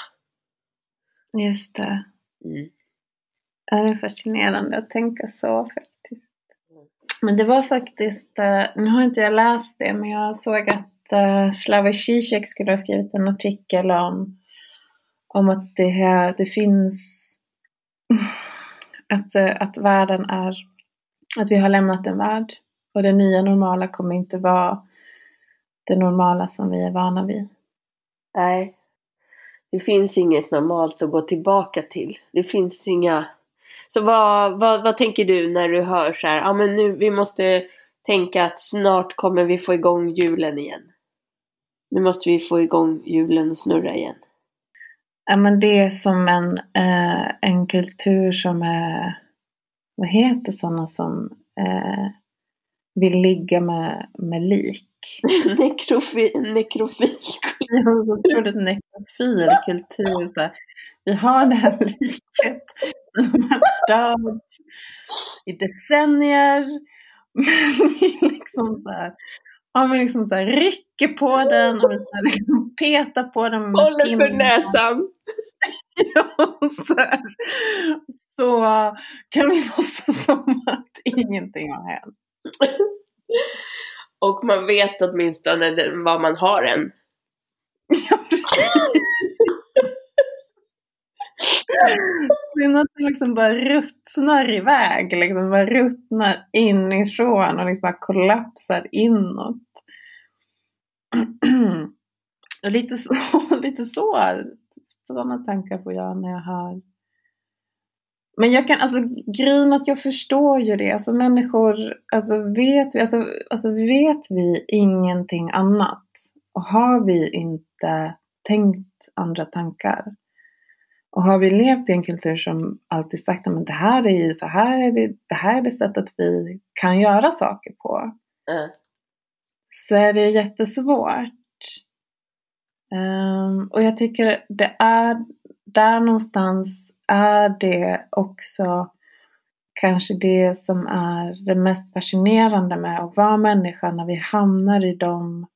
Just det. Mm. Det är fascinerande att tänka så faktiskt. Men det var faktiskt, eh, nu har inte jag läst det, men jag såg att uh, Slavoj Zizek skulle ha skrivit en artikel om, om att det, här, det finns, att, eh, att världen är, att vi har lämnat en värld. Och det nya normala kommer inte vara det normala som vi är vana vid. Nej. Det finns inget normalt att gå tillbaka till. Det finns inga... Så vad, vad, vad tänker du när du hör så här, ja men nu, vi måste tänka att snart kommer vi få igång hjulen igen. Nu måste vi få igång hjulen och snurra igen. Ja men det är som en, eh, en kultur som är, vad heter sådana som eh, vill ligga med, med lik? Nekrofi, nekrofil. Jag nekrofil kultur. Så här. Vi har det här liket. De har dött i decennier. Men vi liksom så här, ja, men liksom så här, rycker på den och så här, liksom petar på den Håller för näsan. Ja, så, här. så kan vi låtsas som att ingenting har hänt. Och man vet åtminstone vad man har än. Ja, precis. Det är något som liksom bara ruttnar iväg, liksom bara ruttnar inifrån och liksom bara kollapsar inåt. Lite så, lite så, sådana tankar får jag när jag hör. Men jag kan, alltså grejen att jag förstår ju det, alltså människor, alltså vet vi, alltså, alltså vet vi ingenting annat och har vi inte tänkt andra tankar. Och har vi levt i en kultur som alltid sagt att det här är ju så här är det, det här är det sättet vi kan göra saker på. Mm. Så är det jättesvårt. Um, och jag tycker det är där någonstans är det också kanske det som är det mest fascinerande med att vara människa när vi hamnar i de,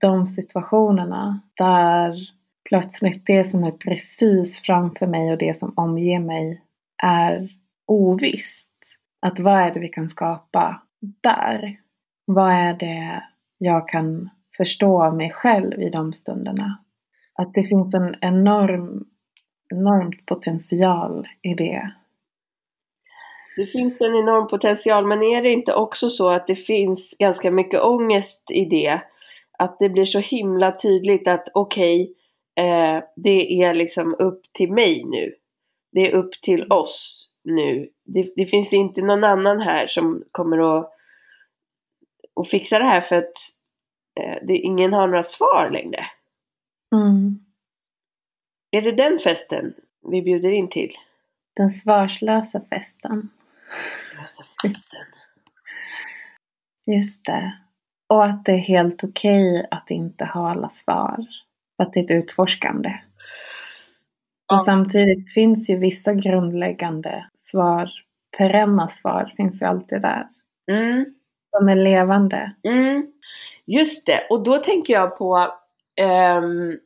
de situationerna där plötsligt det som är precis framför mig och det som omger mig är ovisst. Att vad är det vi kan skapa där? Vad är det jag kan förstå av mig själv i de stunderna? Att det finns en enorm, enormt potential i det. Det finns en enorm potential, men är det inte också så att det finns ganska mycket ångest i det? Att det blir så himla tydligt att okej, okay, eh, det är liksom upp till mig nu. Det är upp till oss nu. Det, det, finns inte någon annan här som kommer att, att fixa det här för att eh, det, ingen har några svar längre. Mm. Är det den festen vi bjuder in till? Den svarslösa festen. Lösa festen. Just det. Och att det är helt okej okay att inte ha alla svar. Att det är ett utforskande. Ja. Och samtidigt finns ju vissa grundläggande svar, perenna svar finns ju alltid där. Mm. De är levande. Mm. Just det, och då tänker jag på um,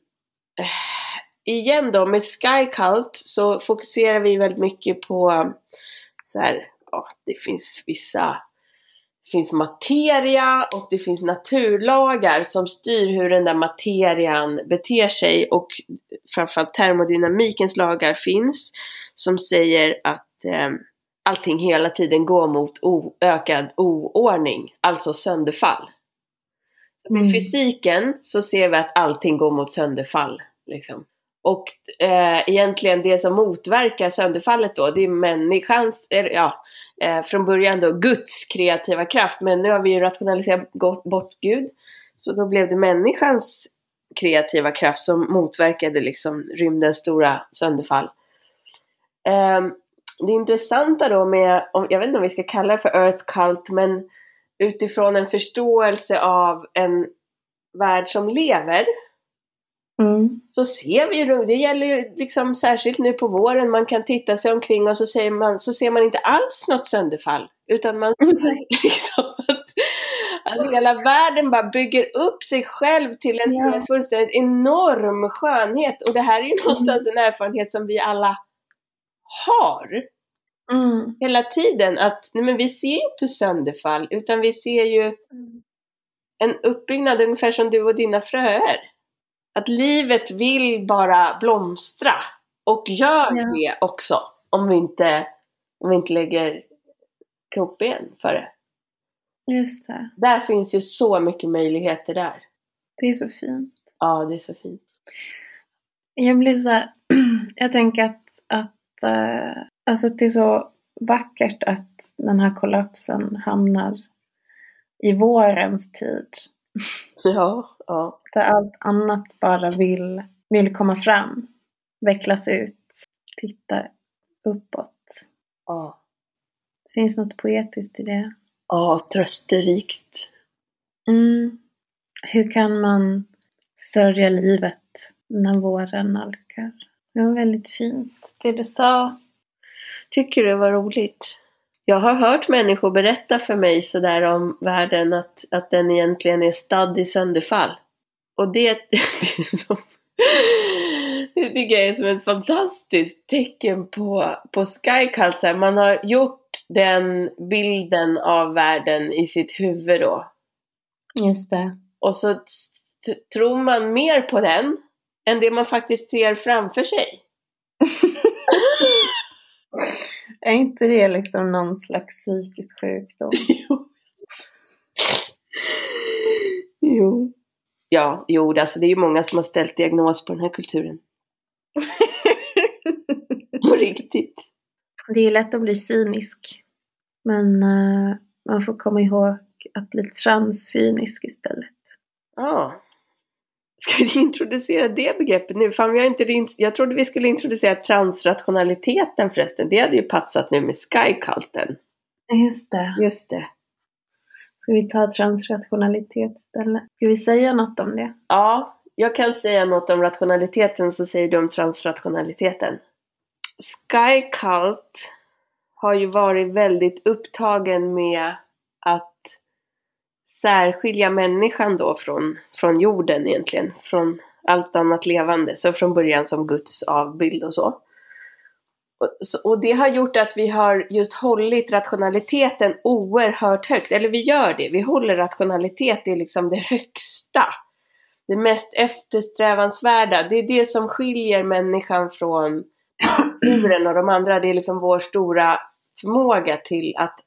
igen då med Sky Cult så fokuserar vi väldigt mycket på så här, ja, det finns vissa finns materia och det finns naturlagar som styr hur den där materian beter sig och framförallt termodynamikens lagar finns som säger att eh, allting hela tiden går mot ökad oordning, alltså sönderfall. Så mm. I fysiken så ser vi att allting går mot sönderfall. Liksom. Och eh, egentligen det som motverkar sönderfallet då, det är människans, ja, eh, från början då Guds kreativa kraft. Men nu har vi ju rationaliserat bort Gud. Så då blev det människans kreativa kraft som motverkade liksom rymdens stora sönderfall. Eh, det intressanta då med, jag vet inte om vi ska kalla det för Earth Cult, men utifrån en förståelse av en värld som lever Mm. Så ser vi ju, det gäller ju liksom särskilt nu på våren, man kan titta sig omkring och så, säger man, så ser man inte alls något sönderfall. Utan man ser liksom att, att hela världen bara bygger upp sig själv till en ja. fullständigt enorm skönhet. Och det här är ju någonstans en erfarenhet som vi alla har. Mm. Hela tiden att, nej men vi ser inte sönderfall utan vi ser ju mm. en uppbyggnad ungefär som du och dina fröer att livet vill bara blomstra och gör ja. det också om vi inte, om vi inte lägger krokben för det. Just det. Där finns ju så mycket möjligheter där. Det är så fint. Ja, det är så fint. Jag blir så här, jag tänker att, att äh, alltså det är så vackert att den här kollapsen hamnar i vårens tid. Ja, ja. Där allt annat bara vill, vill komma fram, vecklas ut, titta uppåt. Ja. Det finns något poetiskt i det. Ja, trösterikt. Mm. Hur kan man sörja livet när våren nalkar? Det var väldigt fint, det du sa. Tycker det var roligt. Jag har hört människor berätta för mig sådär om världen att, att den egentligen är stadd i sönderfall. Och det, det, är som, det tycker jag är som ett fantastiskt tecken på, på Skycult. Man har gjort den bilden av världen i sitt huvud då. Just det. Och så tror man mer på den än det man faktiskt ser framför sig. Är inte det liksom någon slags psykisk sjukdom? jo. jo. Ja, jo, alltså det är ju många som har ställt diagnos på den här kulturen. på riktigt. Det är lätt att bli cynisk. Men uh, man får komma ihåg att bli transcynisk istället. Ja. Ska vi introducera det begreppet nu? Fan, vi har inte, jag trodde vi skulle introducera transrationaliteten förresten. Det hade ju passat nu med skyculten. Just det. Just det. Ska vi ta transrationalitet istället? Ska vi säga något om det? Ja, jag kan säga något om rationaliteten så säger du om transrationaliteten. Skycult har ju varit väldigt upptagen med att särskilja människan då från, från jorden egentligen, från allt annat levande, så från början som Guds avbild och så. Och, det har gjort att vi har just hållit rationaliteten oerhört högt, eller vi gör det, vi håller rationalitet i liksom det högsta. Det mest eftersträvansvärda, det är det som skiljer människan från djuren och de andra, det är liksom vår stora förmåga till att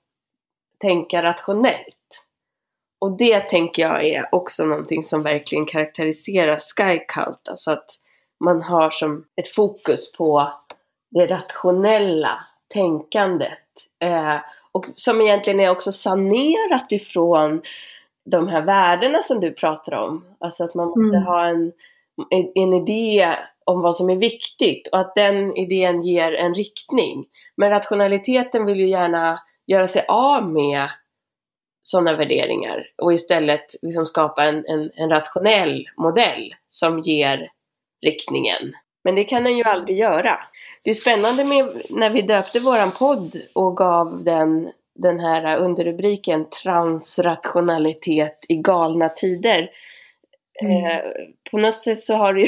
tänka rationellt. Och det tänker jag är också någonting som verkligen karaktäriserar Skycult. Alltså att man har som ett fokus på det rationella tänkandet. Eh, och som egentligen är också sanerat ifrån de här värdena som du pratar om. Alltså att man måste mm. ha en, en idé om vad som är viktigt och att den idén ger en riktning. Men rationaliteten vill ju gärna göra sig av med sådana värderingar och istället liksom skapa en, en, en, rationell modell som ger riktningen. Men det kan den ju aldrig göra. Det är spännande med när vi döpte våran podd och gav den den här underrubriken Transrationalitet i galna tider. Mm. Eh, på något sätt så har det ju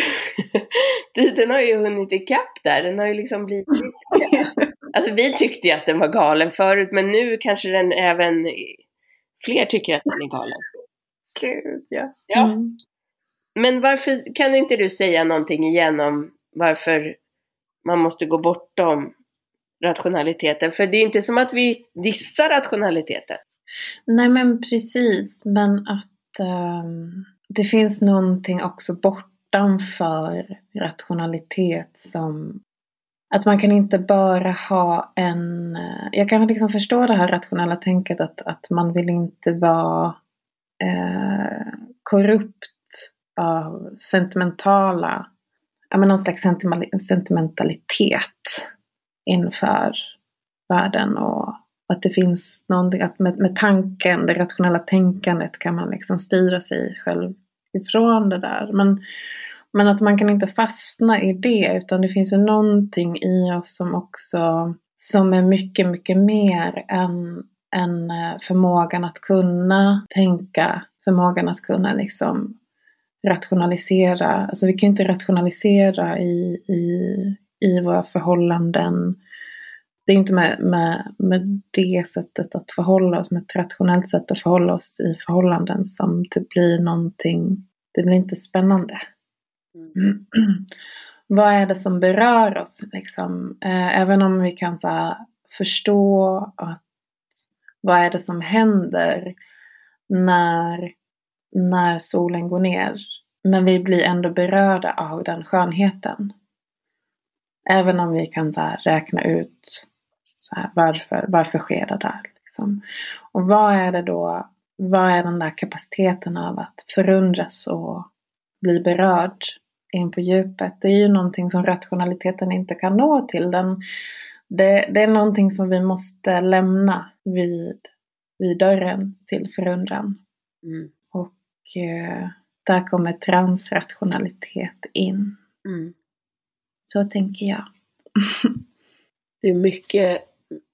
tiden har ju hunnit ikapp där. Den har ju liksom blivit Alltså vi tyckte ju att den var galen förut men nu kanske den även fler tycker att den är galen. Gud ja. ja. Mm. Men varför kan inte du säga någonting igen om varför man måste gå bortom rationaliteten? För det är inte som att vi dissar rationaliteten. Nej men precis, men att um, det finns någonting också bortanför rationalitet som att man kan inte bara ha en... Eh, jag kan liksom förstå det här rationella tänket att, att man vill inte vara eh, korrupt av sentimentala, ja men någon slags sentimentalitet inför världen och att det finns någonting, att med, med tanken, det rationella tänkandet kan man liksom styra sig själv ifrån det där. Men men att man kan inte fastna i det utan det finns ju någonting i oss som också som är mycket, mycket mer än, än eh, förmågan att kunna tänka, förmågan att kunna liksom rationalisera. Alltså vi kan ju inte rationalisera i, i, i våra förhållanden. Det är inte med, med, med det sättet att förhålla oss, med ett rationellt sätt att förhålla oss i förhållanden som det blir någonting, det blir inte spännande. Mm. Vad är det som berör oss? Liksom? Eh, även om vi kan så här, förstå att vad är det som händer när, när solen går ner. Men vi blir ändå berörda av den skönheten. Även om vi kan så här, räkna ut så här, varför, varför sker det där. Liksom. Och vad är det då, vad är den där kapaciteten av att förundras och bli berörd in på djupet. Det är ju någonting som rationaliteten inte kan nå till. Den, det, det är någonting som vi måste lämna vid, vid dörren till förundran. Mm. Och eh, där kommer transrationalitet in. Mm. Så tänker jag. det är mycket,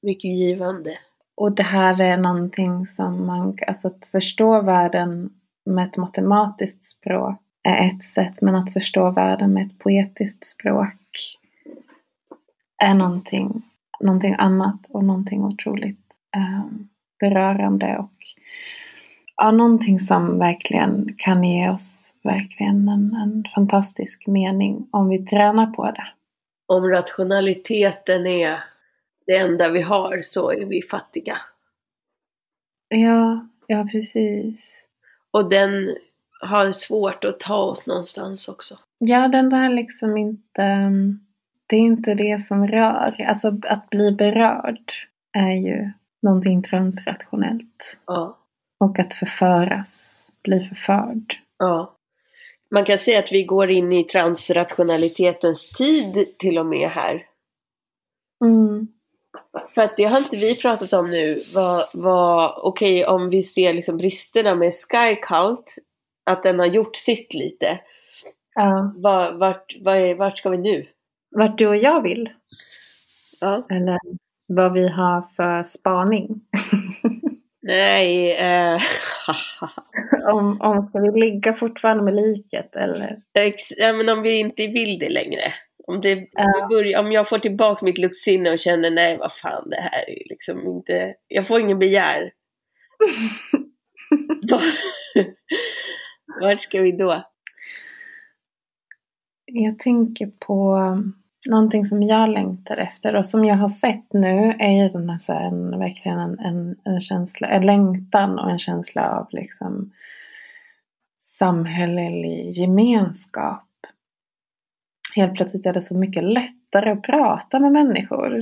mycket givande. Och det här är någonting som man, alltså att förstå världen med ett matematiskt språk är ett sätt, men att förstå världen med ett poetiskt språk är någonting, någonting annat och någonting otroligt eh, berörande och ja, någonting som verkligen kan ge oss verkligen en, en fantastisk mening om vi tränar på det. Om rationaliteten är det enda vi har så är vi fattiga. Ja, ja precis. Och den har svårt att ta oss någonstans också. Ja, den där liksom inte... Det är inte det som rör. Alltså att bli berörd är ju någonting transrationellt. Ja. Och att förföras, bli förförd. Ja. Man kan säga att vi går in i transrationalitetens tid till och med här. Mm. För att det har inte vi pratat om nu. Vad, vad, Okej, om vi ser liksom bristerna med Sky Cult, att den har gjort sitt lite. Ja. Var, vart, var är, vart ska vi nu? Vart du och jag vill. Ja. Eller vad vi har för spaning. Nej, eh, om, om ska vi ligga fortfarande med liket eller? ex, ja, men om vi inte vill det längre. Om, det, Ja. vi börjar, om jag får tillbaka mitt luktsinne och känner nej vad fan det här är liksom inte, jag får ingen begär. Vart ska vi då? Jag tänker på någonting som jag längtar efter och som jag har sett nu är ju den här, så här, en, verkligen en, en, en känsla, en längtan och en känsla av liksom samhällelig gemenskap. Helt plötsligt är det så mycket lättare att prata med människor.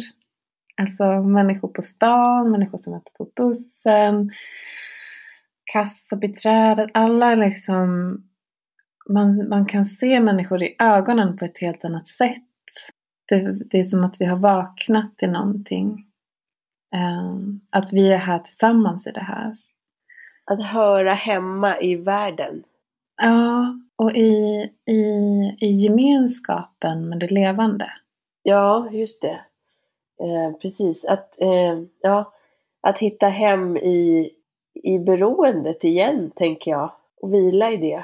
Alltså människor på stan, människor som möter på bussen, kassabiträdet, alla liksom man, man kan se människor i ögonen på ett helt annat sätt. Det, det är som att vi har vaknat till någonting. Ehm, att vi är här tillsammans i det här. Att höra hemma i världen. Ja, och i, i, i gemenskapen med det levande. Ja, just det. Eh, precis. Att, eh, ja, att hitta hem i, i beroendet igen, tänker jag. Och vila i det.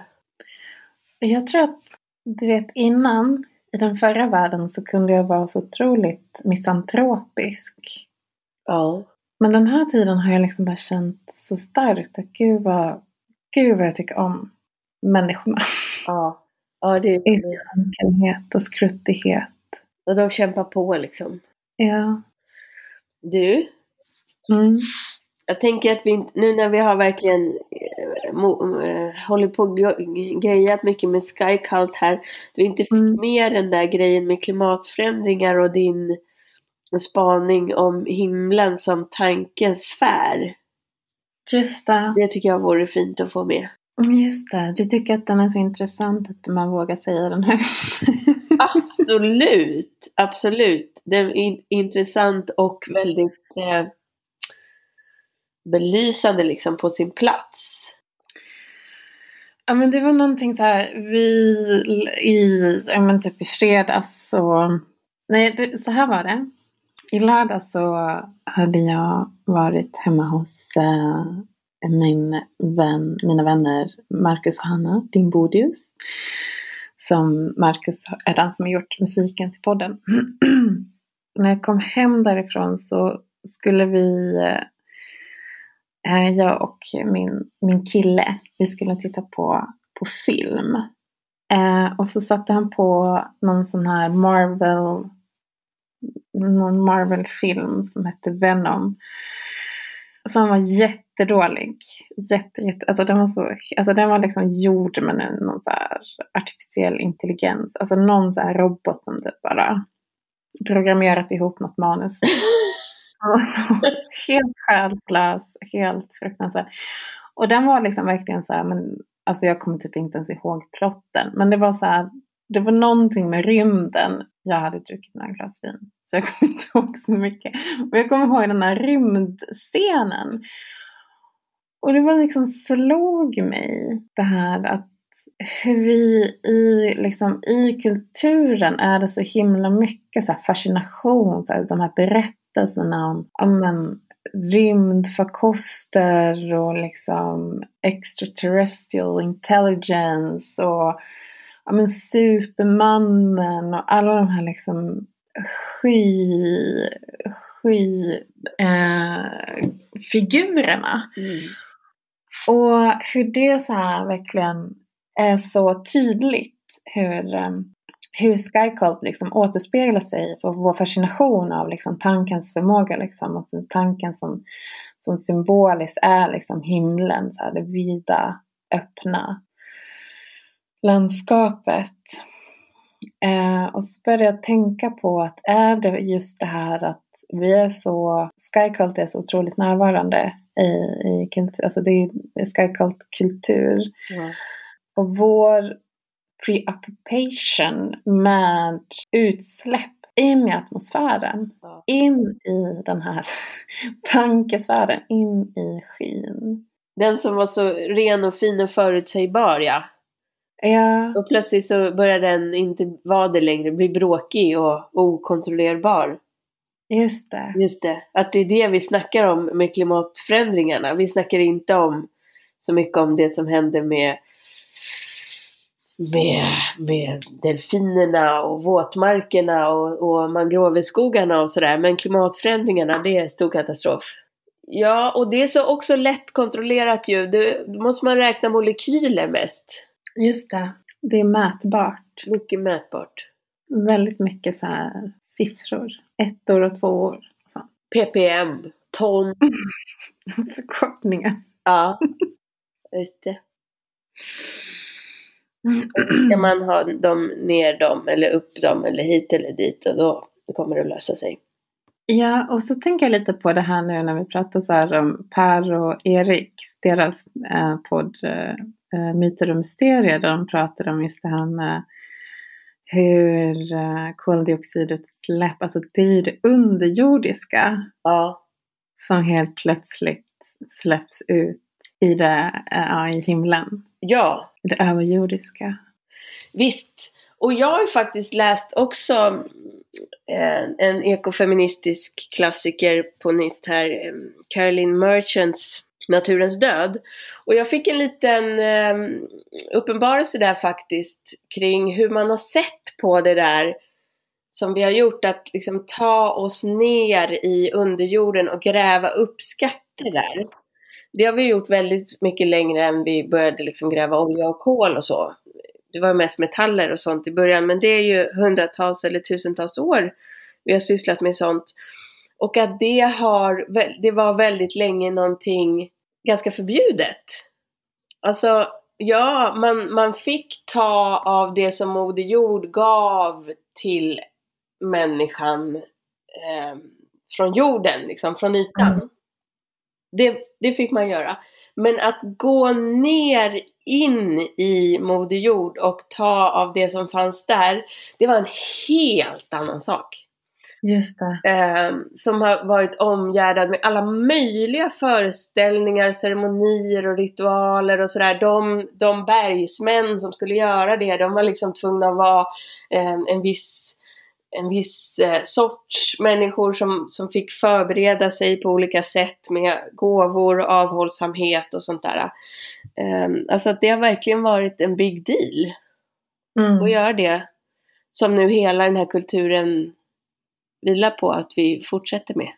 Jag tror att, du vet innan, i den förra världen så kunde jag vara så otroligt misantropisk. Ja. Men den här tiden har jag liksom bara känt så starkt att gud vad, gud vad jag tycker om människorna. Ja. Ja, det sin enkelhet och skruttighet. och de kämpar på liksom. Ja. Du, Mm. Jag tänker att vi inte- nu när vi har verkligen eh, hållit på och gre- grejat mycket med Sky Cult här. Du inte fick Mm. med den där grejen med klimatförändringar och din spaning om himlen som tankens sfär. Just det. Det tycker jag vore fint att få med. Just det. Du tycker att den är så intressant att man vågar säga den här. Absolut, absolut. Den är in, intressant och väldigt eh, belysande liksom på sin plats. Ja men det var någonting så här, vi i, ja men typ i fredags så, nej det, så här var det. I lördag så hade jag varit hemma hos eh, min vän, mina vänner Marcus och Hanna Dimbodius. Som Marcus är den som har gjort musiken till podden. När jag kom hem därifrån så skulle vi eh, Eh, jag och min, min kille, vi skulle titta på, på film. Eh, och så satte han på någon sån här Marvel, någon Marvel-film som hette Venom. Som var jättedålig. Jätte, jätte, alltså den var så, alltså den var liksom gjord med någon så här artificiell intelligens. Alltså någon så här robot som typ bara programmerat ihop något manus. Alltså, helt själslös, helt fruktansvärd. Och den var liksom verkligen så här, men alltså jag kommer typ inte ens ihåg plotten. Men det var så här, det var någonting med rymden. Jag hade druckit några glas vin. Så jag kommer inte ihåg så mycket. Men jag kommer ihåg den här rymdscenen. Och det var liksom slog mig det här att hur vi i, liksom, i kulturen är det så himla mycket så här fascination. Så här, de här berättelserna om ja, men, rymdfarkoster och liksom extraterrestrial intelligence och ja, men, Supermannen och alla de här liksom sky, sky eh, figurerna. Mm. Och hur det så här verkligen är så tydligt hur, eh, hur Skycult liksom återspeglar sig för vår fascination av liksom tankens förmåga. Liksom, och tanken som, som symboliskt är liksom himlen, så här, det vida, öppna landskapet. Eh, och så började jag tänka på att är det just det här att vi är så, Skycult är så otroligt närvarande i, i kultur, alltså det är Skycult-kultur. Ja. Och vår preoccupation med utsläpp in i atmosfären. In i den här tankesfären, in i skyn. Den som var så ren och fin och förutsägbar ja. Ja, Och plötsligt så börjar den inte vara det längre, bli bråkig och okontrollerbar. just det. Just det, att det är det vi snackar om med klimatförändringarna. Vi snackar inte om så mycket om det som händer med, med, med delfinerna och våtmarkerna och, och mangroveskogarna och sådär. Men klimatförändringarna, det är stor katastrof. Ja, och det är så också lätt kontrollerat ju. Det, då måste man räkna molekyler mest. Just det. Det är mätbart. Mycket mätbart. Väldigt mycket så här siffror. Ettor och tvåor. Och så. ppm, ton. Förkortningar. Ja, just det. Ska man ha dem ner dem eller upp dem eller hit eller dit och då, kommer det att lösa sig. Ja, och så tänker jag lite på det här nu när vi pratar så här om Per och Erik, deras eh, podd eh, eh, Myter och mysterier, där de pratar om just det här med hur eh, koldioxidutsläpp, alltså det är ju det underjordiska Ja, som helt plötsligt släpps ut i, det, eh, i himlen. Ja Det överjordiska. visst. Och jag har ju faktiskt läst också eh, en ekofeministisk klassiker på nytt här, eh, Caroline Merchants Naturens död. Och jag fick en liten eh, uppenbarelse där faktiskt kring hur man har sett på det där som vi har gjort, att liksom ta oss ner i underjorden och gräva upp skatter där. Det har vi gjort väldigt mycket längre än vi började liksom gräva olja och kol och så. Det var mest metaller och sånt i början, men det är ju hundratals eller tusentals år vi har sysslat med sånt. Och att det har, det var väldigt länge någonting ganska förbjudet. Alltså, ja, man, man fick ta av det som Moder Jord gav till människan eh, från jorden, liksom från ytan. Mm. Det, det fick man göra. Men att gå ner in i Moder Jord och ta av det som fanns där, det var en helt annan sak Just det. eh, som har varit omgärdad med alla möjliga föreställningar, ceremonier och ritualer och sådär. De, de bergsmän som skulle göra det, de var liksom tvungna att vara eh, en viss, en viss eh, sorts människor som, som fick förbereda sig på olika sätt med gåvor, avhållsamhet och sånt där. Eh, alltså att det har verkligen varit en big deal Mm. att göra det. Som nu hela den här kulturen vilar på att vi fortsätter med.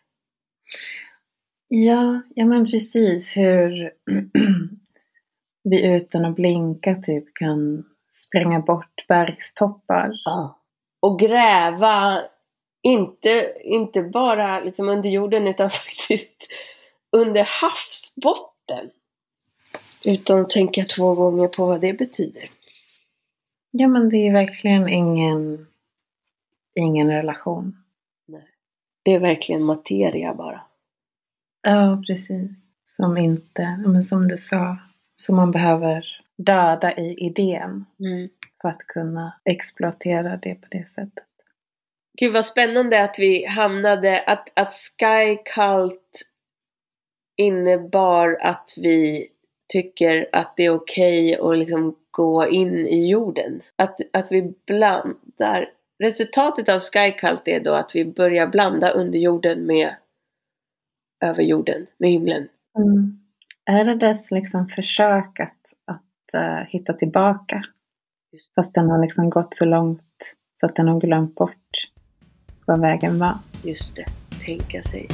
Ja, ja men precis hur vi utan att blinka typ kan spränga bort bergstoppar. Och gräva, inte, inte bara liksom under jorden utan faktiskt under havsbotten. Utan att tänka två gånger på vad det betyder. Ja men det är verkligen ingen, ingen relation. Det är verkligen materia bara. Ja, precis. Som inte, men som du sa, som man behöver döda i idén för att kunna exploatera det på det sättet. Gud vad spännande att vi hamnade, att, att Sky Cult innebar att vi tycker att det är okej att liksom gå in i jorden. Att, att vi blandar. Resultatet av Sky Cult är då att vi börjar blanda underjorden med överjorden, med himlen. Mm. Är det dess liksom försök att, eh, hitta tillbaka? Just. Fast den har liksom gått så långt så att den har glömt bort vad vägen var. Just det, tänka sig.